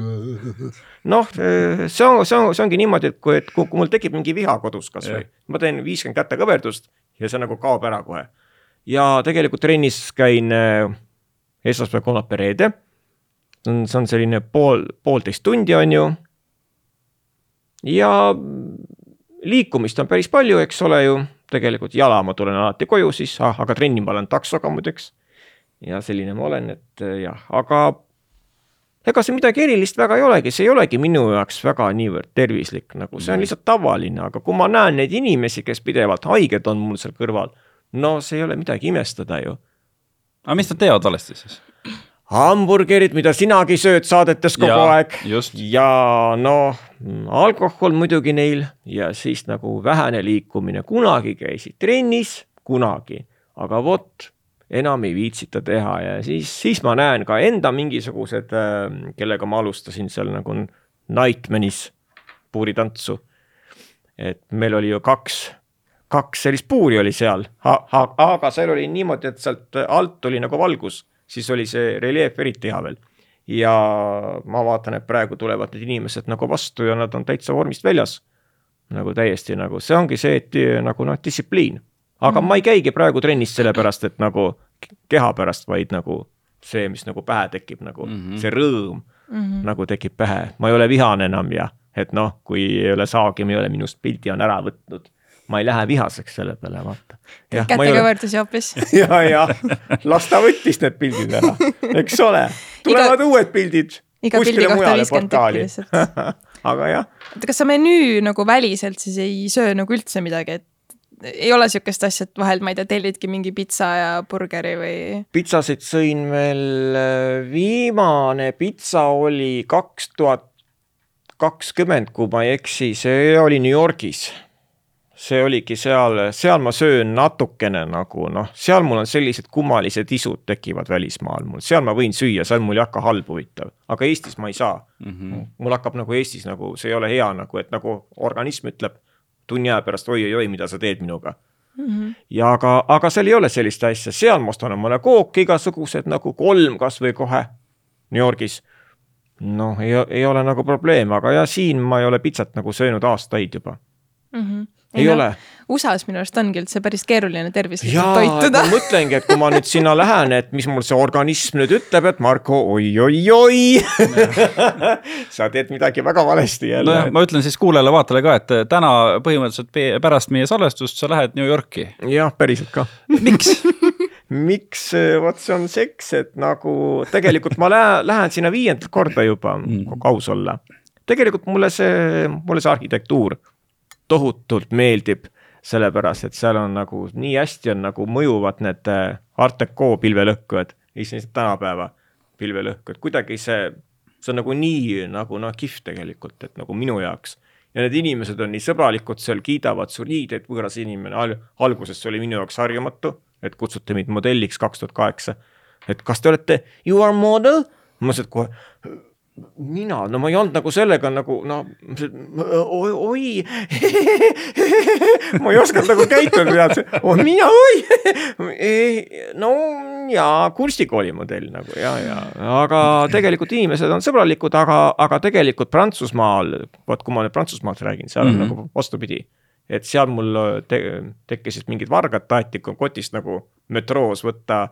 noh, see on, see on, see ongi niimoodi, et kui, et kui, kui mul tekib mingi viha kodus kasvõi yeah., ma teen viiskümmend käte kõverdust ja see nagu kaob ära kohe. ja tegelikult trennis käin äh, esmaspäev, kolmapäev, reede. see on, see on selline pool, poolteist tundi on ju ja liikumist on päris palju, eks ole ju, tegelikult jala ma tulen alati koju siis ah,, aga trenni ma olen taksoga muideks. ja selline ma olen, et eh, jah, aga ega see midagi erilist väga ei olegi, see ei olegi minu jaoks väga niivõrd tervislik, nagu see on mm. lihtsalt tavaline, aga kui ma näen neid inimesi, kes pidevalt haiged on mul seal kõrval, no see ei ole midagi imestada ju. aga mis nad teevad valesti siis? hamburgerid, mida sinagi sööd saadetes kogu Jaa, aeg. just. ja noh, alkohol muidugi neil ja siis nagu vähene liikumine, kunagi käisid trennis, kunagi, aga vot enam ei viitsita teha. Ja siis, siis ma näen ka enda mingisugused, kellega ma alustasin seal nagu Nightmanis puuritantsu. et meil oli ju kaks, kaks sellist puuri oli seal, aga seal oli niimoodi, et sealt alt oli nagu valgus, siis oli see reljeef eriti hea veel. ja ma vaatan, et praegu tulevad need inimesed nagu vastu ja nad on täitsa vormist väljas. nagu täiesti nagu see ongi see, et nagu noh, distsipliin. aga mm. ma ei käigi praegu trennis sellepärast, et nagu keha pärast, vaid nagu see, mis nagu pähe tekib nagu mm -hmm. see rõõm mm -hmm. nagu tekib pähe, ma ei ole vihane enam ja et noh, kui ei ole saagi, ei ole minust pildi on ära võtnud. Ma ei lähe vihaseks selle peale, vaata. kätega võrdlusi hoopis. ja, ja las ta võttis need pildid ära, eks ole, tulevad Iga, uued pildid. iga pildi kohta viiskümmend tükki lihtsalt. aga jah. oota, kas sa menüü nagu väliselt siis ei söö nagu üldse midagi, et ei ole sihukest asja, et vahel ma ei tea, tellidki mingi pitsa ja burgeri või? pitsasid sõin veel, viimane pitsa oli kaks tuhat kakskümmend, kui ma ei eksi, see oli New Yorgis see oligi seal, seal ma söön natukene nagu noh, seal mul on sellised kummalised isud tekivad välismaal mul, seal ma võin süüa, seal mul ei hakka halb huvitav, aga Eestis ma ei saa mm. -hmm. mul hakkab nagu Eestis nagu, see ei ole hea nagu, et nagu organism ütleb tunni aja pärast oi-oi-oi, mida sa teed minuga mm. -hmm. ja aga, aga seal ei ole sellist asja, seal ma ostan omale kooki igasugused nagu kolm kasvõi kohe New Yorgis noh, ei, ei ole nagu probleeme, aga ja siin ma ei ole pitsat nagu söönud aastaid juba mm. -hmm. Ei, no, ole. USA-s minu arust ongi üldse päris keeruline tervislikult toituda. ma mõtlengi, et kui ma nüüd sinna lähen, et mis mul see organism nüüd ütleb, et Marko oi-oi-oi sa teed midagi väga valesti jälle. nojah, ma ütlen siis kuulajale-vaatajale ka, et täna põhimõtteliselt pärast meie salvestust sa lähed New Yorki. jah, päriselt ka. miks miks, vot see on seks, et nagu tegelikult ma lähen, lähen sinna viiendat korda juba mm., kui aus olla. tegelikult mulle see, mulle see arhitektuur tohutult meeldib, sellepärast et seal on nagu nii hästi on nagu mõjuvad need Art Deco pilvelõhkujad, isegi tänapäeva pilvelõhkujad, kuidagi see, see on nagu nii nagu noh, kihvt tegelikult, et nagu minu jaoks ja need inimesed on nii sõbralikud seal, kiidavad su nii, teed võõras inimene Al, alguses oli minu jaoks harjumatu et kutsuti mind modelliks kaks tuhat kaheksa. et kas te olete you are model? ma et kohe mina, no ma ei olnud nagu sellega nagu no oi, ma ei osanud nagu käituda pead, oh, mina oi. No jaa, kunstikooli modell nagu ja, ja aga tegelikult inimesed on sõbralikud, aga, aga tegelikult Prantsusmaal, vot kui ma nüüd Prantsusmaalt räägin, seal on mm -hmm. nagu vastupidi. Et seal mul te tekkisid mingid vargad, taheti kotist nagu metroos võtta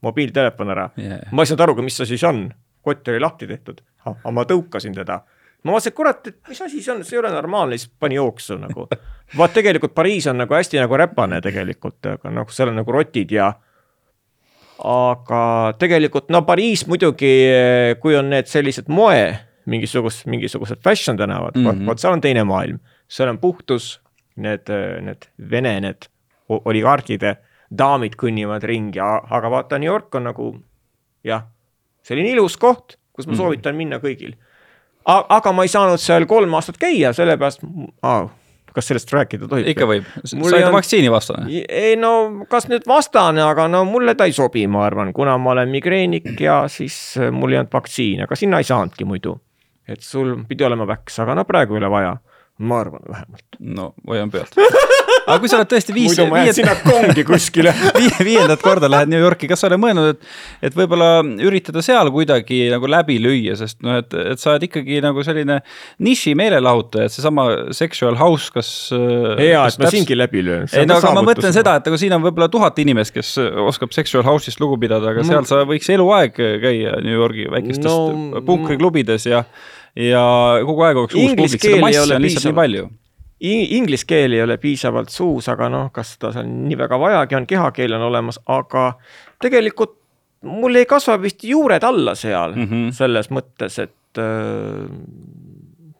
mobiiltelefon ära. Yeah.. ma ei saanud aru ka, mis see on, kott oli lahti tehtud, aga ma tõukasin teda. ma vaatasin, et kurat, et mis asi see on, see ei ole normaalne, siis pani jooksu nagu. vaat tegelikult Pariis on nagu hästi nagu räpane tegelikult, aga noh, seal on nagu rotid ja aga tegelikult no Pariis muidugi, kui on need sellised moe mingisugused, mingisugused fashion tänavad mm, -hmm. vot seal on teine maailm seal on puhtus, need, need vene, need oligarhide daamid kõnnivad ringi, aga vaata, New York on nagu jah, selline ilus koht, kus ma soovitan minna kõigil. aga ma ei saanud seal kolm aastat käia, sellepärast kas sellest rääkida tohib? ikka võib, sa oled on... vaktsiinivastane. ei no kas nüüd vastane, aga no mulle ta ei sobi, ma arvan, kuna ma olen migreenik ja siis mul ei olnud vaktsiini, aga sinna ei saanudki muidu. et sul pidi olema väks, aga no praegu ei ole vaja ma arvan vähemalt. no hoian pealt. aga kui sa oled tõesti viis. muidu ma jään sinna kongi kuskile viie, viiendat korda lähed New Yorki, kas sa oled mõelnud, et, et võib-olla üritada seal kuidagi nagu läbi lüüa, sest noh, et, et sa oled ikkagi nagu selline niši meelelahutaja, et seesama sexual house, kas. hea, et ma täps... siingi läbi löön. ei no aga ma mõtlen seda, et aga siin on võib-olla tuhat inimest, kes oskab sexual house'ist lugu pidada, aga ma... seal sa võiks eluaeg käia New Yorgi väikestes no... punkriklubides ja ja kogu aeg oleks uus publik, seda massi on lihtsalt nii palju. Inglise keel ei ole piisavalt suus, aga noh, kas seda seal nii väga vajagi on, kehakeel on olemas, aga tegelikult mul ei kasva vist juured alla seal mm -hmm. selles mõttes, et äh,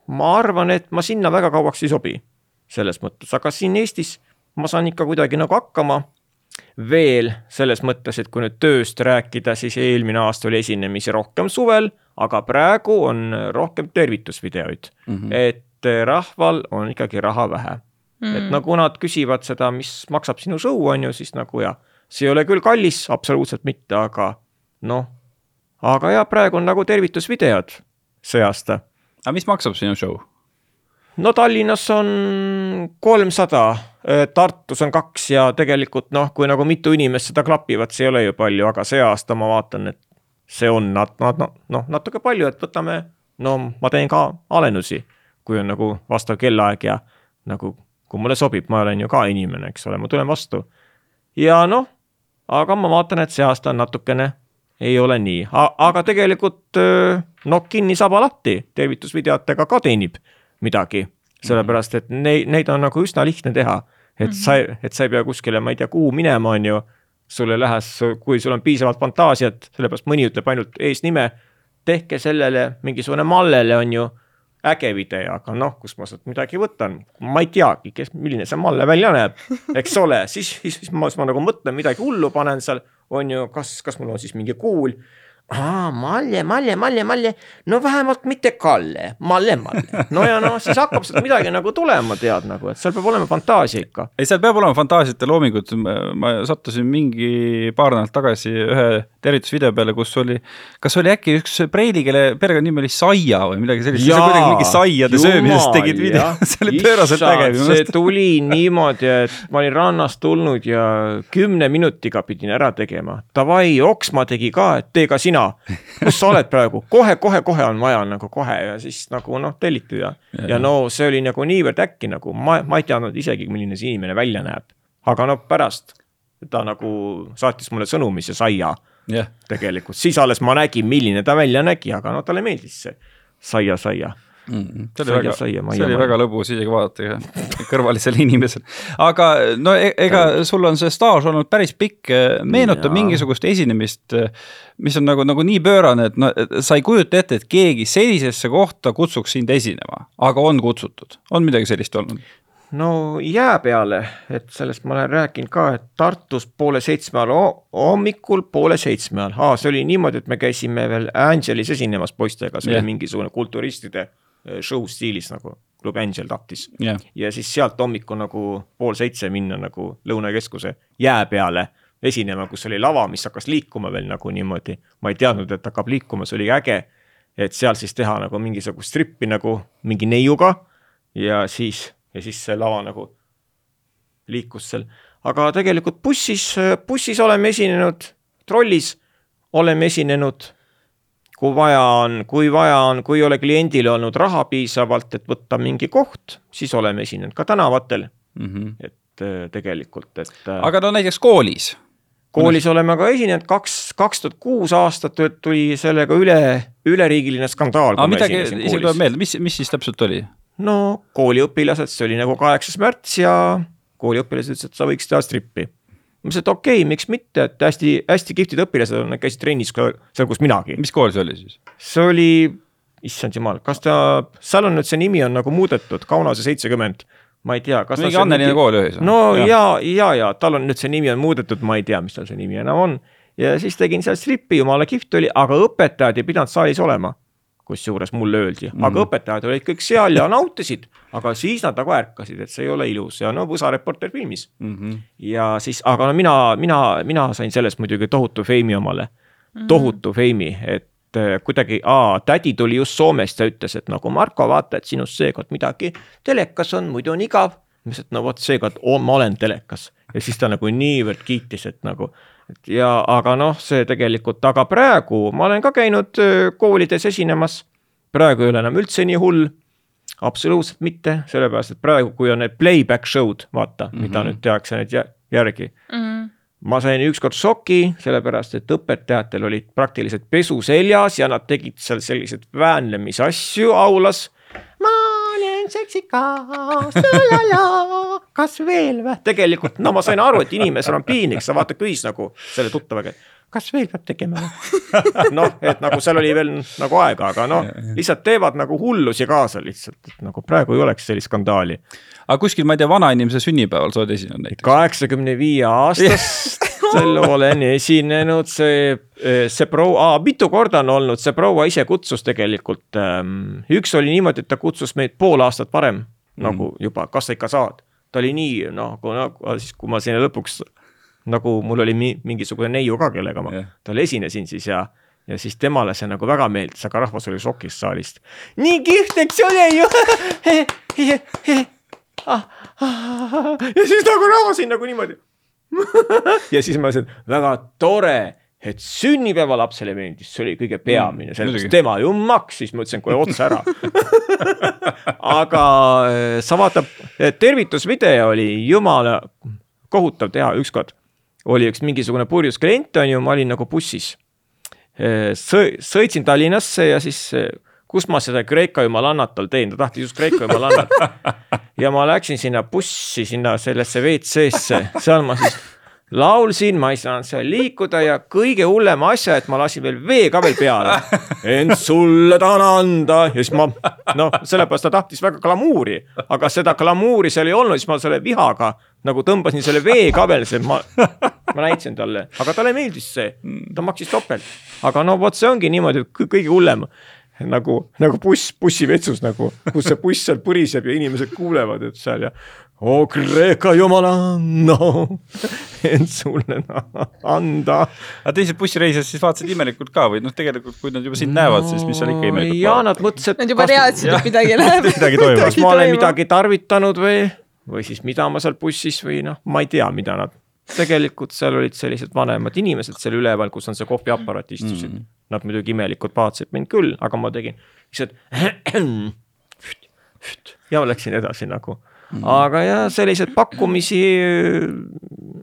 ma arvan, et ma sinna väga kauaks ei sobi selles mõttes, aga siin Eestis ma saan ikka kuidagi nagu hakkama veel selles mõttes, et kui nüüd tööst rääkida, siis eelmine aasta oli esinemisi rohkem suvel, aga praegu on rohkem tervitusvideoid mm, -hmm. et eh, rahval on ikkagi raha vähe mm. et nagu nad küsivad seda, mis maksab sinu show, on ju, siis nagu jah, see ei ole küll kallis, absoluutselt mitte, aga noh, aga ja praegu on nagu tervitusvideod see aasta. aga mis maksab sinu show? no Tallinnas on kolmsada, Tartus on kaks ja tegelikult noh, kui nagu mitu inimest seda klapivad, see ei ole ju palju, aga see aasta ma vaatan, et see on nat-, nat-, noh, natuke palju, et võtame, no ma teen ka alendusi, kui on nagu vastav kellaaeg ja nagu kui mulle sobib, ma olen ju ka inimene, eks ole, ma tulen vastu. ja noh, aga ma vaatan, et see aasta on natukene, ei ole nii, aga tegelikult noh, kinni saba lahti, tervitusvideotega ka teenib midagi, sellepärast et neid, neid on nagu üsna lihtne teha. et -hmm. sa, et sa ei pea kuskile, ma ei tea, kuhu minema, on ju, sul ei lähe, kui sul on piisavalt fantaasiat, sellepärast mõni ütleb ainult eesnime, tehke sellele mingisugune mallele, on ju, äge video, aga noh, kust ma sealt midagi võtan, ma ei teagi, kes, milline see malle välja näeb, eks ole, siis, siis, siis ma, siis ma nagu mõtlen midagi hullu, panen seal, on ju, kas, kas mul on siis mingi kuul aa, Malle, Malle, Malle, Malle, no vähemalt mitte Kalle, Malle, Malle. no ja noh, siis hakkab sealt midagi nagu tulema, tead nagu, et seal peab olema fantaasia ikka. ei, seal peab olema fantaasiat ja loomingut, ma sattusin mingi paar nädalat tagasi ühe tervitusvideo peale, kus oli, kas oli äkki üks preili, kelle perekonnanimi oli Saia või midagi sellist, sa kuidagi mingi saiade söömisest tegid video, see oli pööraselt äge. see tuli niimoodi, et ma olin rannast tulnud ja kümne minutiga pidin ära tegema. Davai, Oksma tegi ka, et tee ka sina. Kus sa oled praegu? Kohe, kohe, kohe on vaja nagu kohe ja siis nagu noh, telliti ja, ja, ja no see oli nagu niivõrd äkki nagu ma, ma ei teadnud isegi, milline see inimene välja näeb. aga no pärast ta nagu saatis mulle sõnumi, see saia yeah.. tegelikult, siis alles ma nägin, milline ta välja nägi, aga no talle meeldis see saia, saia. Mm,. see oli väga, see oli väga lõbus isegi vaadata kõrvalisel inimesel. aga no e-, ega sul on see staaž olnud päris pikk, meenutab mingisugust esinemist, mis on nagu, nagu nii pöörane, et no sa ei kujuta ette, et keegi sellisesse kohta kutsuks sind esinema, aga on kutsutud, on midagi sellist olnud? No jää peale, et sellest ma olen rääkinud ka, et Tartus poole seitsme all hommikul poole seitsme all, see oli niimoodi, et me käisime veel Angelis esinemas poistega, see yeah. oli mingisugune kulturistide Äh, show stiilis nagu Club Angel tahtis yeah.. ja siis sealt hommikul nagu pool seitse minna nagu Lõunakeskuse jää peale esinema, kus oli lava, mis hakkas liikuma veel nagu niimoodi. ma ei teadnud, et hakkab liikuma, see oli äge. et seal siis teha nagu mingisugust strippi nagu mingi neiuga ja siis, ja siis see lava nagu liikus seal. aga tegelikult bussis, bussis oleme esinenud, trollis oleme esinenud kui vaja on, kui vaja on, kui ei ole kliendil olnud raha piisavalt, et võtta mingi koht, siis oleme esinenud ka tänavatel mm. -hmm. et äh, tegelikult, et. Äh, aga no näiteks koolis? koolis oleme ka esinenud, kaks, kaks tuhat kuus aastat tuli sellega üle, üleriigiline skandaal. aga midagi isegi tuleb meelde, mis, mis siis täpselt oli? No kooliõpilased, see oli nagu kaheksas märts ja kooliõpilased ütlesid, et sa võiks teha strippi ma ütlesin, et okei okay,, miks mitte, et hästi-hästi kihvtid õpilased on, nad käisid trennis ka seal, kus minagi. mis kool see oli siis? see oli, issand jumal, kas ta, seal on nüüd see nimi on nagu muudetud, Kaunase seitsekümmend ma ei tea, kas mingi Anneliine kool ühes. no ja, ja, ja, ja tal on nüüd see nimi on muudetud, ma ei tea, mis tal see nimi enam on. ja siis tegin seal strippi, jumala kihvt oli, aga õpetajad ei pidanud saalis olema kusjuures mulle öeldi mm., aga õpetajad olid kõik seal ja nautisid, aga siis nad nagu ärkasid, et see ei ole ilus ja no Võsa Reporter filmis mm. -hmm. ja siis, aga no mina, mina, mina sain sellest muidugi tohutu feimi omale mm, -hmm. tohutu feimi, et äh, kuidagi, tädi tuli just Soomest ja ütles, et nagu Marko, vaata, et sinust seekord midagi telekas on, muidu on igav. ma ütlesin, et no vot seekord oh, ma olen telekas ja siis ta nagu niivõrd kiitis, et nagu ja, aga noh, see tegelikult, aga praegu ma olen ka käinud koolides esinemas. praegu ei ole enam üldse nii hull. absoluutselt mitte, sellepärast et praegu, kui on need playback show'd, vaata mm, -hmm. mida nüüd tehakse nüüd järgi mm. -hmm ma sain ükskord šoki, sellepärast et õpetajatel olid praktiliselt pesu seljas ja nad tegid seal selliseid väänlemisasju aulas. ma olen seksikas, kas veel või? tegelikult no ma sain aru, et inimesel on piinlik, sa vaata küsis nagu selle tuttavaga, et kas veel peab tegema või noh, et nagu seal oli veel nagu aega, aga noh, lihtsalt teevad nagu hullusi kaasa lihtsalt, et nagu praegu ei oleks sellist skandaali. aga kuskil, ma ei tea, vanainimese sünnipäeval sa oled esinenud näiteks? kaheksakümne viie aastast olen esinenud, see, see proua, mitu korda on olnud, see proua ise kutsus tegelikult ähm,. üks oli niimoodi, et ta kutsus meid pool aastat varem mm. nagu juba, kas sa ikka saad. ta oli nii nagu, nagu siis, kui ma sinna lõpuks nagu mul oli mi, mingisugune neiu ka, kellega ma yeah. tal esinesin siis ja ja siis temale see nagu väga meeldis, aga rahvas oli šokis saalist. nii kihvt, eks ole ju ja siis nagu rahvas siin nagu niimoodi ja siis ma ütlesin, väga tore, et sünnipäevalapsele meeldis, see oli kõige peamine, sellepärast tema ju maksis, ma ütlesin kohe otse ära aga äh, sa vaatad, tervitusvideo oli jumala kohutav teha ükskord. oli üks mingisugune purjus klient, on ju, ma olin nagu bussis. Äh, sõitsin Tallinnasse ja siis kus ma seda Kreeka jumalannat tal teen, ta tahtis just Kreeka jumalannat. ja ma läksin sinna bussi, sinna sellesse WC-sse, seal ma siis laulsin, ma ei saanud seal liikuda ja kõige hullem asja, et ma lasin veel vee ka veel peale. ent sulle tahan anda ja siis ma noh, sellepärast ta tahtis väga glamuuri, aga seda glamuuri seal ei olnud, siis ma selle vihaga nagu tõmbasin selle vee ka veel, see ma, ma näitasin talle, aga talle meeldis see, ta maksis topelt. aga no vot, see ongi niimoodi, et kõige hullem nagu, nagu buss bussivetsus nagu, kus see buss seal põriseb ja inimesed kuulevad, et seal ja. oo Kreeka jumala, no, et sulle anda. aga teised bussireisijad siis vaatasid imelikult ka või noh, tegelikult kui nad juba sind no, näevad, siis mis seal ikka imelikult. ja nad mõtlesid. Nad juba teadsid, et midagi läheb midagi toimub. kas ma olen midagi tarvitanud või, või siis mida ma seal bussis või noh, ma ei tea, mida nad tegelikult seal olid sellised vanemad inimesed seal üleval, kus on see kohviaparaat istusid mm. Nad muidugi imelikult vaatasid mind küll, aga ma tegin lihtsalt ja läksin edasi nagu mm. aga ja selliseid pakkumisi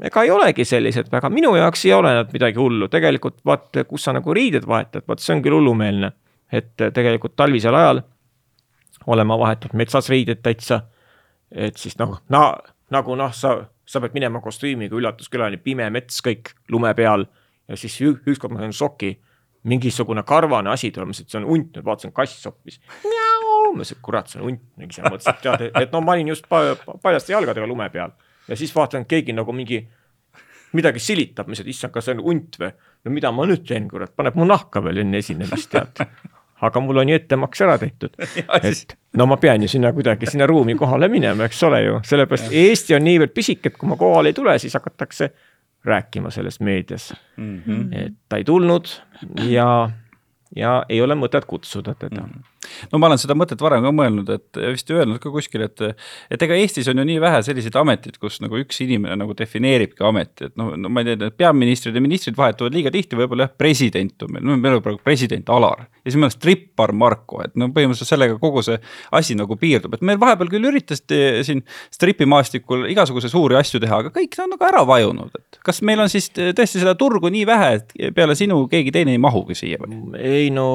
ega ei olegi sellised väga, minu jaoks ei ole nad midagi hullu, tegelikult vaat, kus sa nagu riided vahetad, vaat see on küll hullumeelne. et tegelikult talvisel ajal olen ma vahetanud metsas riided täitsa. et siis noh, na, nagu noh, sa sa pead minema kostüümiga üllatuskülani, pime mets kõik lume peal ja siis ükskord ma sain šoki, mingisugune karvane asi tuleb, ma mõtlesin, et see on hunt, nüüd vaatasin, kass hoppis. ma ütlesin, kurat, see on hunt, mingi seal mõtlesin, et tead, et no ma olin just paljaste jalgadega lume peal. Ja siis vaatan, et keegi nagu mingi midagi silitab, ma ütlesin, et issand, kas see on hunt või? no mida ma nüüd teen, kurat, paneb mu nahka veel enne esinemist, tead. Aga mul on ju ettemaks ära tehtud. et no ma pean ju sinna kuidagi sinna ruumi kohale minema, eks ole ju, sellepärast Eesti on niivõrd pisike, et kui ma kohale ei tule, siis hakatakse rääkima selles meedias mm. -hmm. et ta ei tulnud ja, ja ei ole mõtet kutsuda teda mm. -hmm no ma olen seda mõtet varem ka mõelnud, et vist öelnud ka kuskil, et, et ega Eestis on ju nii vähe selliseid ameteid, kus nagu üks inimene nagu defineeribki ameti, et noh, no ma ei tea, peaministrid ja ministrid vahetuvad liiga tihti, võib-olla jah, president on meil, no meil on praegu president Alar. ja siis meil on strippar Marko, et no põhimõtteliselt sellega kogu see asi nagu piirdub, et meil vahepeal küll üritati siin stripimaastikul igasuguseid suuri asju teha, aga kõik on nagu ära vajunud, et kas meil on siis tõesti seda turgu nii vähe, et peale sinu keegi teine ei mahugi siia või? ei no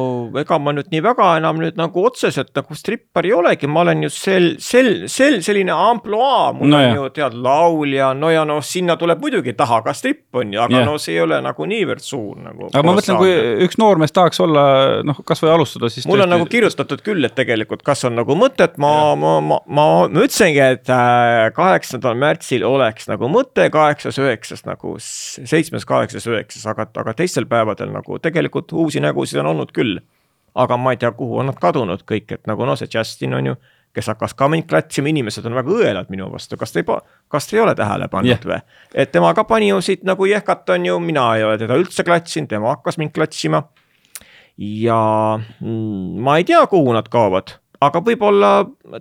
ega ma nüüd nii väga enam nüüd nagu otseselt nagu strippar ei olegi, ma olen ju sel, sel, sel selline ampluaa, mul no on jah. ju tead laulja, no ja noh, sinna tuleb muidugi taha ka stripp on ju, aga yeah. no see ei ole nagu niivõrd suur nagu. aga ma mõtlen, kui üks noormees tahaks olla noh, kasvõi alustada, siis. mul tõesti... on nagu kirjutatud küll, et tegelikult, kas on nagu mõtet, ma, ma, ma, ma, ma ütlesingi, et äh, kaheksandal märtsil oleks nagu mõte kaheksas, üheksas nagu seitsmes, kaheksas, üheksas, aga, aga teistel päevadel nagu tegelikult uusi nägusid on olnud küll aga ma ei tea, kuhu on nad kadunud kõik, et nagu noh, see Justin on ju, kes hakkas ka mind klatsima, inimesed on väga õelad minu vastu, kas te ei, kas te ei ole tähele pannud yeah. või? et tema ka pani ju siit nagu jehkat, on ju, mina ei ole teda üldse klatsinud, tema hakkas mind klatsima. ja mm, ma ei tea, kuhu nad kaovad, aga võib-olla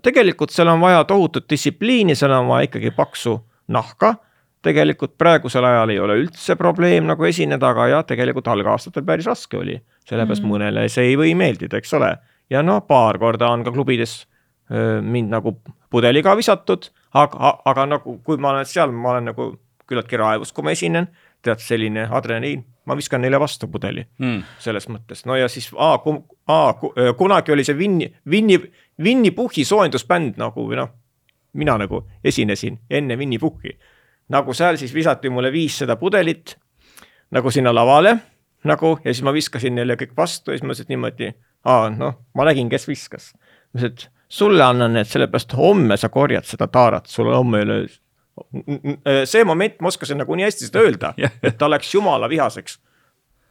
tegelikult seal on vaja tohutut distsipliini, seal on vaja ikkagi paksu nahka tegelikult praegusel ajal ei ole üldse probleem nagu esineda, aga jah, tegelikult algaastatel päris raske oli. Sellepärast mm mõnele see ei või meeldida, eks ole. ja noh, paar korda on ka klubides öö, mind nagu pudeliga visatud, aga, aga nagu, kui ma olen seal, ma olen nagu küllaltki raevus, kui ma esinen. tead, selline adrenaliin, ma viskan neile vastu pudeli mm. selles mõttes, no ja siis A, A, kunagi oli see Winni, Winni, Winni Puhhi soojendusbänd nagu või noh, mina nagu esinesin enne Winni Puhhi nagu seal siis visati mulle viissada pudelit. nagu sinna lavale nagu ja siis ma viskasin neile kõik vastu ja siis ma ütlesin niimoodi, aa noh, ma nägin, kes viskas. ma ütlesin, et sulle annan need, sellepärast homme sa korjad seda taarat, sul homme ei ole. see moment ma oskasin nagu nii hästi seda öelda, et ta läks jumala vihaseks.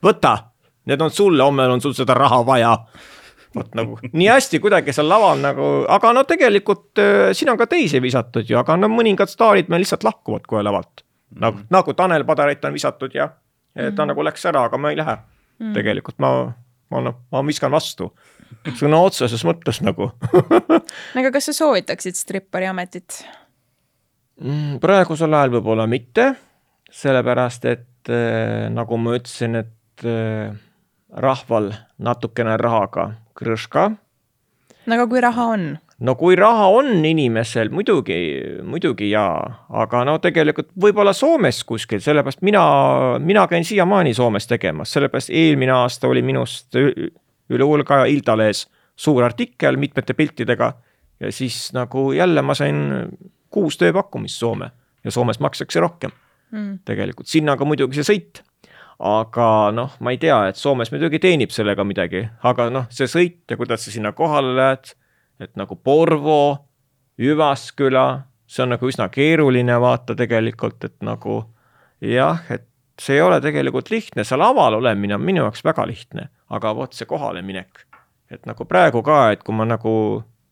võta, need on sulle, homme on sul seda raha vaja vot nagu nii hästi kuidagi seal laval nagu, aga no tegelikult äh, siin on ka teisi visatud ju, aga no mõningad staarid meil lihtsalt lahkuvad kohe lavalt. nagu mm, -hmm. nagu Tanel Padaret on visatud ja ta mm -hmm. nagu läks ära, aga ma ei lähe mm. -hmm. tegelikult ma, ma noh, ma viskan vastu sõna otseses mõttes nagu aga kas sa soovitaksid strippari ametit mm,? praegusel ajal võib-olla mitte, sellepärast et äh, nagu ma ütlesin, et äh, rahval natukene rahaga krõška. no aga kui raha on? No kui raha on inimesel, muidugi, muidugi jaa, aga no tegelikult võib-olla Soomes kuskil, sellepärast mina, mina käin siiamaani Soomes tegemas, sellepärast eelmine aasta oli minust üle hulga Ildalees suur artikkel mitmete piltidega. Ja siis nagu jälle ma sain kuus tööpakkumist Soome. Ja Soomes makstakse rohkem. Mm. tegelikult, sinna ka muidugi see sõit. Aga noh, ma ei tea, et Soomes muidugi teenib sellega midagi, aga noh, see sõit ja kuidas sa sinna kohale lähed, et nagu Porvo, Jyvaskyla, see on nagu üsna keeruline vaata tegelikult, et nagu jah, et see ei ole tegelikult lihtne, seal laval olemine on minu jaoks väga lihtne, aga vot see kohaleminek. et nagu praegu ka, et kui ma nagu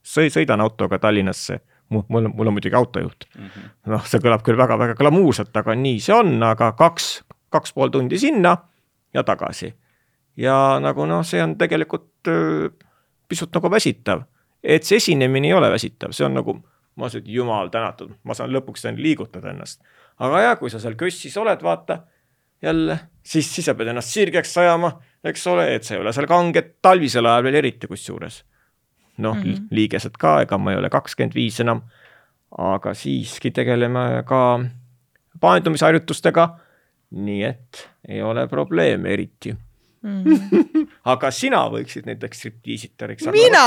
sõi-, sõidan autoga Tallinnasse, mul, mul on, mul on muidugi autojuht mm -hmm.. noh, see kõlab küll väga-väga glamuursalt, aga nii see on, aga kaks, kaks pool tundi sinna ja tagasi. ja nagu noh, see on tegelikult öö, pisut nagu väsitav, et see esinemine ei ole väsitav, see on nagu, ma ütlesin, et jumal tänatud, ma saan lõpuks saan liigutada ennast. aga ja kui sa seal kössis oled, vaata jälle, siis, siis sa pead ennast sirgeks ajama, eks ole, et sa ei ole seal kanget talvisel ajal veel eriti kusjuures. noh mm -hmm., liigesed ka, ega ma ei ole kakskümmend viis enam. aga siiski tegeleme ka paandumisharjutustega nii et ei ole probleeme eriti mm. -hmm. aga sina võiksid näiteks striptiisitariks mina?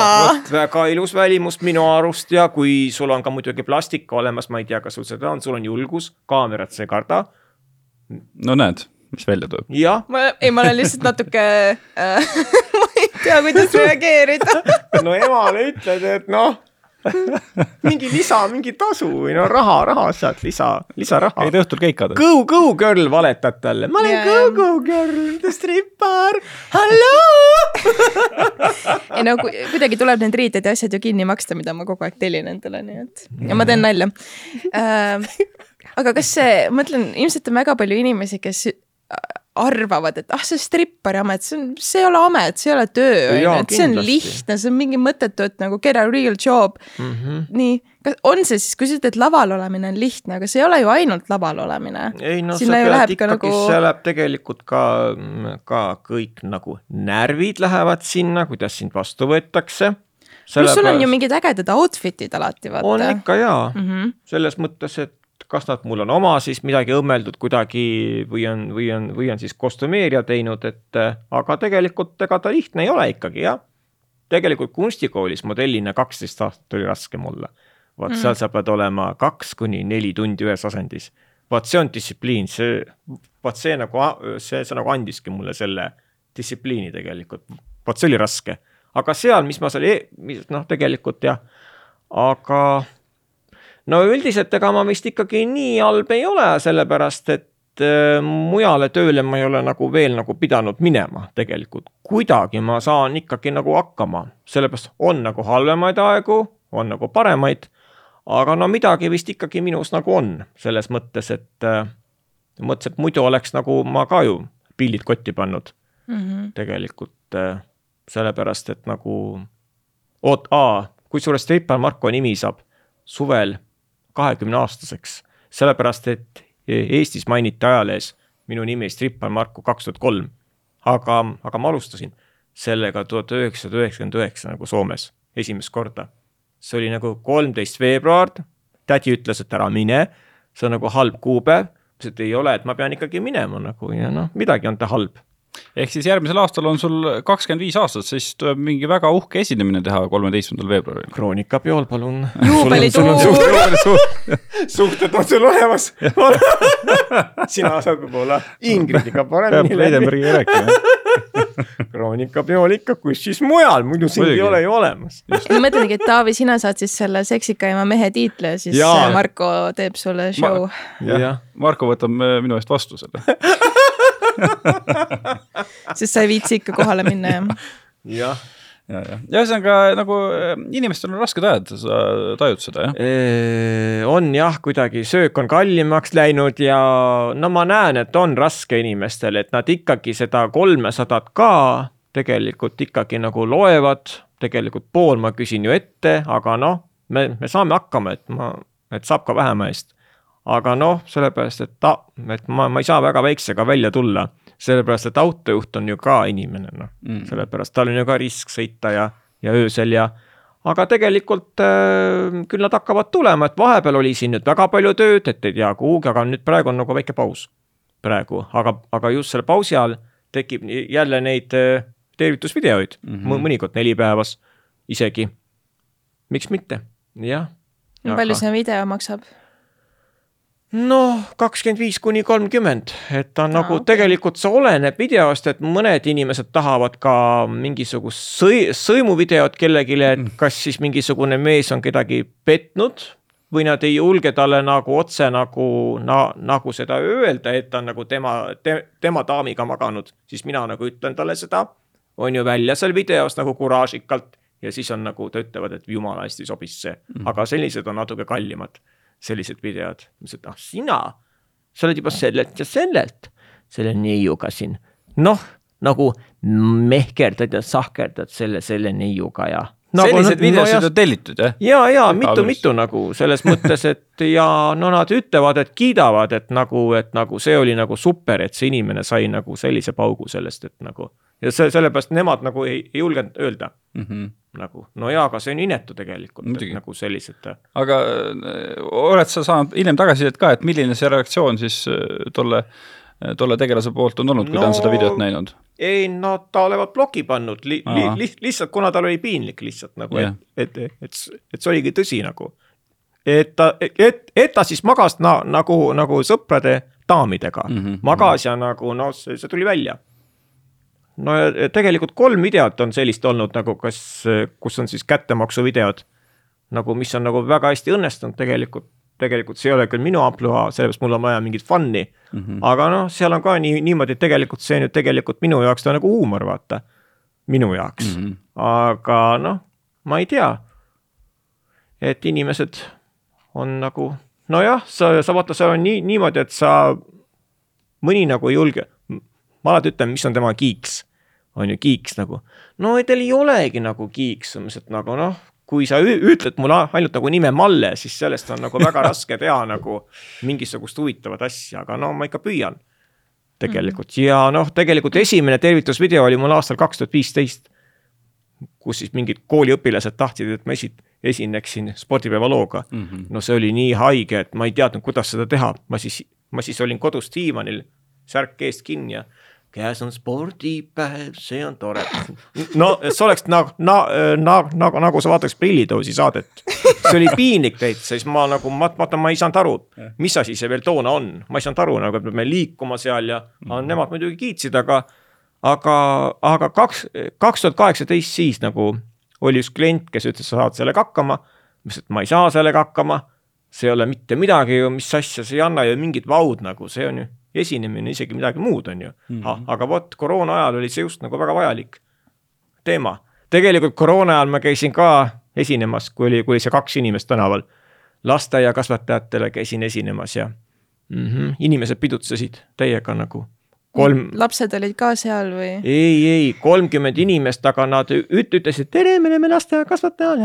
väga ilus välimus minu arust ja kui sul on ka muidugi plastik olemas, ma ei tea, kas sul seda on, sul on julgus, kaamerat sa ei karda. no näed, mis välja tuleb. jah. ma, ei, ma olen lihtsalt natuke äh, ma ei tea, kuidas reageerida no emale ütled, et noh mingi lisa, mingi tasu või no raha, raha sealt, lisa, lisaraha. käid õhtul keikadel. Go, go girl valetad talle, ma olen yeah. go, go girl, the strippar, halloo ei no kuidagi tuleb need riited ja asjad ju kinni maksta, mida ma kogu aeg tellin endale, nii et ja ma teen nalja äh, aga kas see, ma mõtlen, ilmselt on väga palju inimesi, kes arvavad, et ah, see strippari amet, see on, see ei ole amet, see ei ole töö, on ju, et see on lihtne, see on mingi mõttetu, et nagu get a real job mm. -hmm. nii, kas on see siis, kui sa ütled, et laval olemine on lihtne, aga see ei ole ju ainult laval olemine. ei no Sinna sa pead ikkagi nagu..., see läheb tegelikult ka, ka kõik nagu närvid lähevad sinna, kuidas sind vastu võetakse pluss sul on ju mingid ägedad outfit'id alati, vaata. on ikka jaa mm, -hmm. selles mõttes, et kas nad mul on oma siis midagi õmmeldud kuidagi või on, või on, või on siis kostümeerija teinud, et äh, aga tegelikult ega ta lihtne ei ole ikkagi jah. tegelikult kunstikoolis modellina kaksteist aastat oli raske mulle. vot mm. seal sa pead olema kaks kuni neli tundi ühes asendis. vot see on distsipliin, see, vot see nagu, see, see nagu andiski mulle selle distsipliini tegelikult, vot see oli raske. aga seal, mis ma seal, e-, noh, tegelikult jah, aga no üldiselt ega ma vist ikkagi nii halb ei ole, sellepärast et äh, mujale tööle ma ei ole nagu veel nagu pidanud minema tegelikult. kuidagi ma saan ikkagi nagu hakkama, sellepärast on nagu halvemaid aegu, on nagu paremaid. aga no midagi vist ikkagi minus nagu on selles mõttes, et äh, mõtlesin, et muidu oleks nagu ma ka ju pillid kotti pannud mm -hmm. tegelikult äh, sellepärast, et nagu oot, aa, kusjuures Streipal Marko nimi saab suvel kahekümneaastaseks, sellepärast et Eestis mainiti ajalehes minu nimi Strippar Marku kaks tuhat kolm. aga, aga ma alustasin sellega tuhat üheksasada üheksakümmend üheksa nagu Soomes esimest korda. see oli nagu kolmteist veebruar, tädi ütles, et ära mine, see on nagu halb kuupäev, ütles, et ei ole, et ma pean ikkagi minema nagu ja noh, midagi on ta halb ehk siis järgmisel aastal on sul kakskümmend viis aastat, siis tuleb mingi väga uhke esinemine teha kolmeteistkümnendal veebruaril. kroonikapeol, palun. Juubelituur! suhted on sul olemas. sina saad võib-olla Ingridiga paremini läbi. Heidenbergiga rääkima. kroonikapeol ikka, kus siis mujal, muidu sind ei ole ju olemas. ma mõtlengi, et Taavi, sina saad siis selle seksikaima mehe tiitli ja siis. Marko teeb sulle show. jah, Marko võtab minu eest vastu selle. sest sa ei viitsi ikka kohale minna ja jah. ja, ja, ja ühesõnaga nagu äh, inimestel on rasked ajad, sa tajud seda jah? on jah, kuidagi söök on kallimaks läinud ja no ma näen, et on raske inimestel, et nad ikkagi seda kolmesadat ka tegelikult ikkagi nagu loevad. tegelikult pool ma küsin ju ette, aga noh, me, me saame hakkama, et ma, et saab ka vähema eest. Aga noh, sellepärast, et ta, et ma, ma ei saa väga väiksega välja tulla, sellepärast et autojuht on ju ka inimene, noh Mm. sellepärast tal on ju ka risk sõita ja, ja öösel ja aga tegelikult äh, küll nad hakkavad tulema, et vahepeal oli siin nüüd väga palju tööd, et ei tea kuhugi, aga nüüd praegu on nagu väike paus. praegu, aga, aga just selle pausi ajal tekib nii- jälle neid äh, tervitusvideoid mm. -hmm. mõnikord neli päevas isegi. miks mitte, jah. palju see video maksab? noh, kakskümmend viis kuni kolmkümmend, et ta Aa, nagu okei. tegelikult see oleneb videost, et mõned inimesed tahavad ka mingisugust sõi-, sõimuvideot kellelegi, et kas siis mingisugune mees on kedagi petnud või nad ei julge talle nagu otse nagu na,, nagu seda öelda, et ta on nagu tema te,, tema daamiga maganud, siis mina nagu ütlen talle seda, on ju välja seal videos nagu kuraažikalt ja siis on nagu, ta ütlevad, et jumala hästi sobis see, aga sellised on natuke kallimad sellised videod, mis, et ah sina, sa oled juba sellelt ja sellelt, selle neiuga siin, noh, nagu mehkerdad ja sahkerdad selle, selle neiuga ja nagu,. sellised videosid on tellitud jah? ja, ja Väga mitu, ilus. mitu nagu selles mõttes, et ja no nad ütlevad, et kiidavad, et nagu, et nagu see oli nagu super, et see inimene sai nagu sellise paugu sellest, et nagu ja see sellepärast nemad nagu ei, ei julgenud öelda Mm -hmm. nagu no jaa, aga see on inetu tegelikult, et nagu sellised aga äh, oled sa saanud hiljem tagasisidet ka, et milline see reaktsioon siis äh, tolle, tolle tegelase poolt on olnud, kui no... ta on No- seda videot näinud? ei, no ta olevat ploki pannud li, li, li, lihtsalt, kuna tal oli piinlik lihtsalt nagu Jah. et, et, et, et see oligi tõsi nagu. et ta, et, et ta siis magas na, nagu, nagu sõprade daamidega mm, Mhm, -hmm. magas ja nagu noh, see, see tuli välja. no ja tegelikult kolm videot on sellist olnud nagu kas, kus on siis kättemaksuvideod nagu, mis on nagu väga hästi õnnestunud tegelikult tegelikult see ei ole küll minu ampluaa, sellepärast mul on vaja mingit fun'i mm. -hmm. aga noh, seal on ka nii, niimoodi, et tegelikult see nüüd tegelikult minu jaoks ta on nagu huumor, vaata. minu jaoks mm. -hmm. aga noh, ma ei tea. et inimesed on nagu, nojah, sa, sa vaata, seal on nii, niimoodi, et sa, mõni nagu ei julge, ma alati ütlen, mis on tema kiiks, on ju kiiks nagu. no teil ei olegi nagu kiiks, umbes, et nagu noh, kui sa ütled mulle ainult nagu nime Malle, siis sellest on nagu väga raske teha nagu mingisugust huvitavat asja, aga no ma ikka püüan. tegelikult ja noh, tegelikult esimene tervitusvideo oli mul aastal kaks tuhat viisteist kus siis mingid kooliõpilased tahtsid, et ma esi-, esineksin spordipäeva looga mm. -hmm. no see oli nii haige, et ma ei teadnud, kuidas seda teha, ma siis, ma siis olin kodus diivanil, särk eest kinni ja käes on spordipäev, see on tore. no see oleks nagu, na-, na-, nagu, nagu sa vaataks Prillitõusi saadet. see oli piinlik täitsa, siis ma nagu, ma, vaata, ma ei saanud aru, mis asi see veel toona on, ma ei saanud aru nagu, et me peame liikuma seal ja mm. nemad muidugi kiitsid, aga aga, aga kaks, kaks tuhat kaheksateist siis nagu oli üks klient, kes ütles, sa saad sellega hakkama. ma ütlesin, et ma ei saa sellega hakkama. see ei ole mitte midagi ju, mis asja, see ei anna ju mingit vaud nagu, see on ju esinemine isegi midagi muud on ju mm. -hmm. aga vot koroona ajal oli see just nagu väga vajalik teema. tegelikult koroona ajal ma käisin ka esinemas, kui oli, kui oli see kaks inimest tänaval. lasteaiakasvatajatele käisin esinemas ja mm -hmm, inimesed pidutsesid täiega nagu kolm, lapsed olid ka seal või? ei, ei kolmkümmend inimest, aga nad üt-, ütlesid tere, me oleme lasteaiakasvatajad.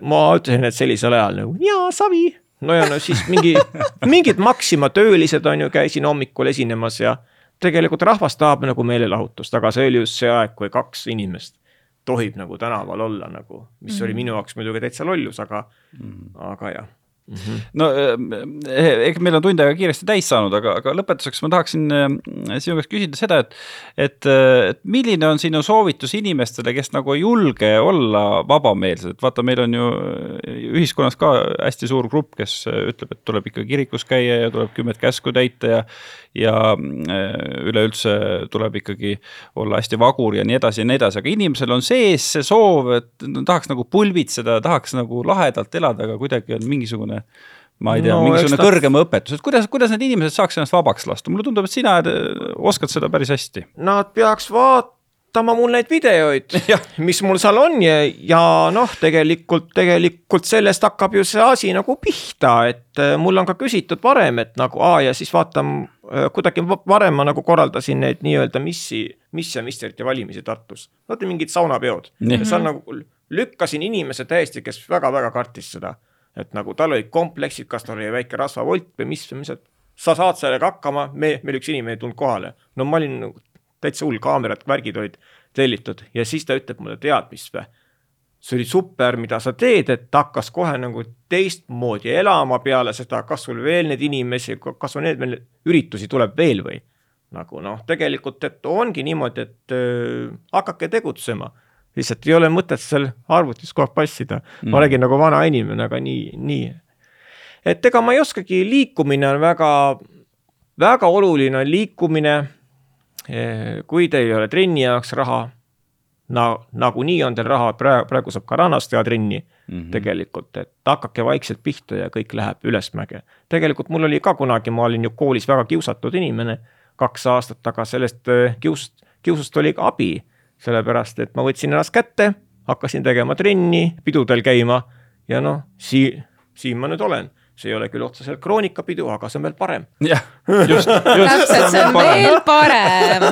ma ütlesin, et sellisel ajal nagu jaa, savi. No ja no siis mingi, mingid Maxima töölised on ju, käisin hommikul esinemas ja tegelikult rahvas tahab nagu meelelahutust, aga see oli just see aeg, kui kaks inimest tohib nagu tänaval olla nagu, mis mm. oli minu jaoks muidugi täitsa lollus, aga mm., aga jah no eh, ega meil on tund aega kiiresti täis saanud, aga, aga lõpetuseks ma tahaksin eh, sinu käest küsida seda, et, et, eh, et milline on sinu soovitus inimestele, kes nagu ei julge olla vabameelsed, vaata, meil on ju ühiskonnas ka hästi suur grupp, kes ütleb, et tuleb ikka kirikus käia ja tuleb kümmet käsku täita ja ja üleüldse tuleb ikkagi olla hästi vagur ja nii edasi ja nii edasi, aga inimesel on sees see soov, et tahaks nagu pulbitseda, tahaks nagu lahedalt elada, aga kuidagi on mingisugune ma ei tea no,, mingisugune ta... kõrgem õpetus, et kuidas, kuidas need inimesed saaks ennast vabaks lasta, mulle tundub, et sina äh, oskad seda päris hästi. Nad peaks vaatama mul neid videoid mis mul seal on ja, ja noh, tegelikult, tegelikult sellest hakkab ju see asi nagu pihta, et äh, mul on ka küsitud varem, et nagu aa ja siis vaatan äh, kuidagi varem ma nagu korraldasin neid nii-öelda missi, miss ja misterite valimisi Tartus. vaata mingid saunapeod. Ja seal nagu lükkasin inimese täiesti, kes väga-väga kartis seda et nagu tal olid kompleksid, kas tal oli väike rasvavolt või mis, mis, et sa saad sellega hakkama, me, meil üks inimene ei tulnud kohale. no ma olin nagu täitsa hull, kaamerad, värgid olid tellitud ja siis ta ütleb mulle, tead mis või? see oli super, mida sa teed, et ta hakkas kohe nagu teistmoodi elama peale seda, kas sul veel neid inimesi, kas sul need veel üritusi tuleb veel või? nagu noh, tegelikult, et ongi niimoodi, et äh, hakake tegutsema lihtsalt ei ole mõtet seal arvutis kogu aeg passida mm.. ma räägin nagu vana inimene, aga nii, nii. et ega ma ei oskagi, liikumine on väga, väga oluline on liikumine. Eh, kui teil ei ole trenni jaoks raha, na nagunii on teil raha, praegu, praegu saab ka rannas teha trenni mm -hmm. tegelikult, et hakake vaikselt pihta ja kõik läheb ülesmäge. tegelikult mul oli ka kunagi, ma olin ju koolis väga kiusatud inimene kaks aastat, aga sellest eh, kiusust, kiusust oli ka abi sellepärast et ma võtsin ennast kätte, hakkasin tegema trenni, pidudel käima ja noh, sii-, siin ma nüüd olen see ei ole küll otseselt kroonikapidu, aga see on veel parem. jah, just, just. täpselt, see on veel parem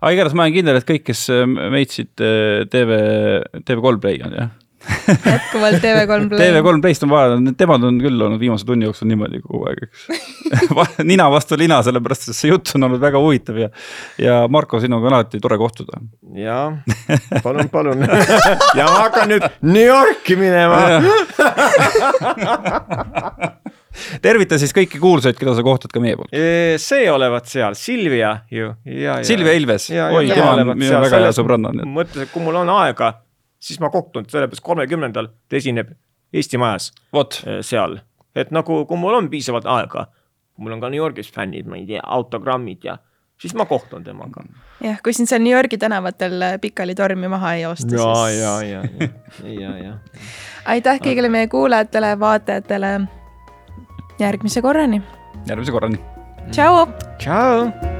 aga igatahes ma olen kindel, et kõik, kes meid siit äh, TV, TV3 Play on jah jätkuvalt TV3 Play. TV3 Playst on vaja, temad on küll olnud viimase tunni jooksul niimoodi kogu aeg, eks nina vastu lina, sellepärast et see jutt on olnud väga huvitav ja, ja Marko, sinuga on alati tore kohtuda. ja, palun, palun ja ma hakkan nüüd New Yorki minema tervita siis kõiki kuulsaid, keda sa kohtad ka meie poolt. see olevat seal, Silvia ju. Silvia Ilves, oi, tema on minu väga hea sõbranna. mõtlesin, et kui mul on aega siis ma kohtun, sellepärast kolmekümnendal ta esineb Eesti Majas. Eh, seal, et nagu, kui mul on piisavalt aega, mul on ka New Yorgis fännid, ma ei tea, autogrammid ja siis ma kohtun temaga. jah, kui sind seal New Yorgi tänavatel eh, pikali tormi maha ei joosta, siis. ja, ja, ja, ja, ja, ja. aitäh kõigile meie kuulajatele, vaatajatele. järgmise korrani. järgmise korrani. tšau. tšau.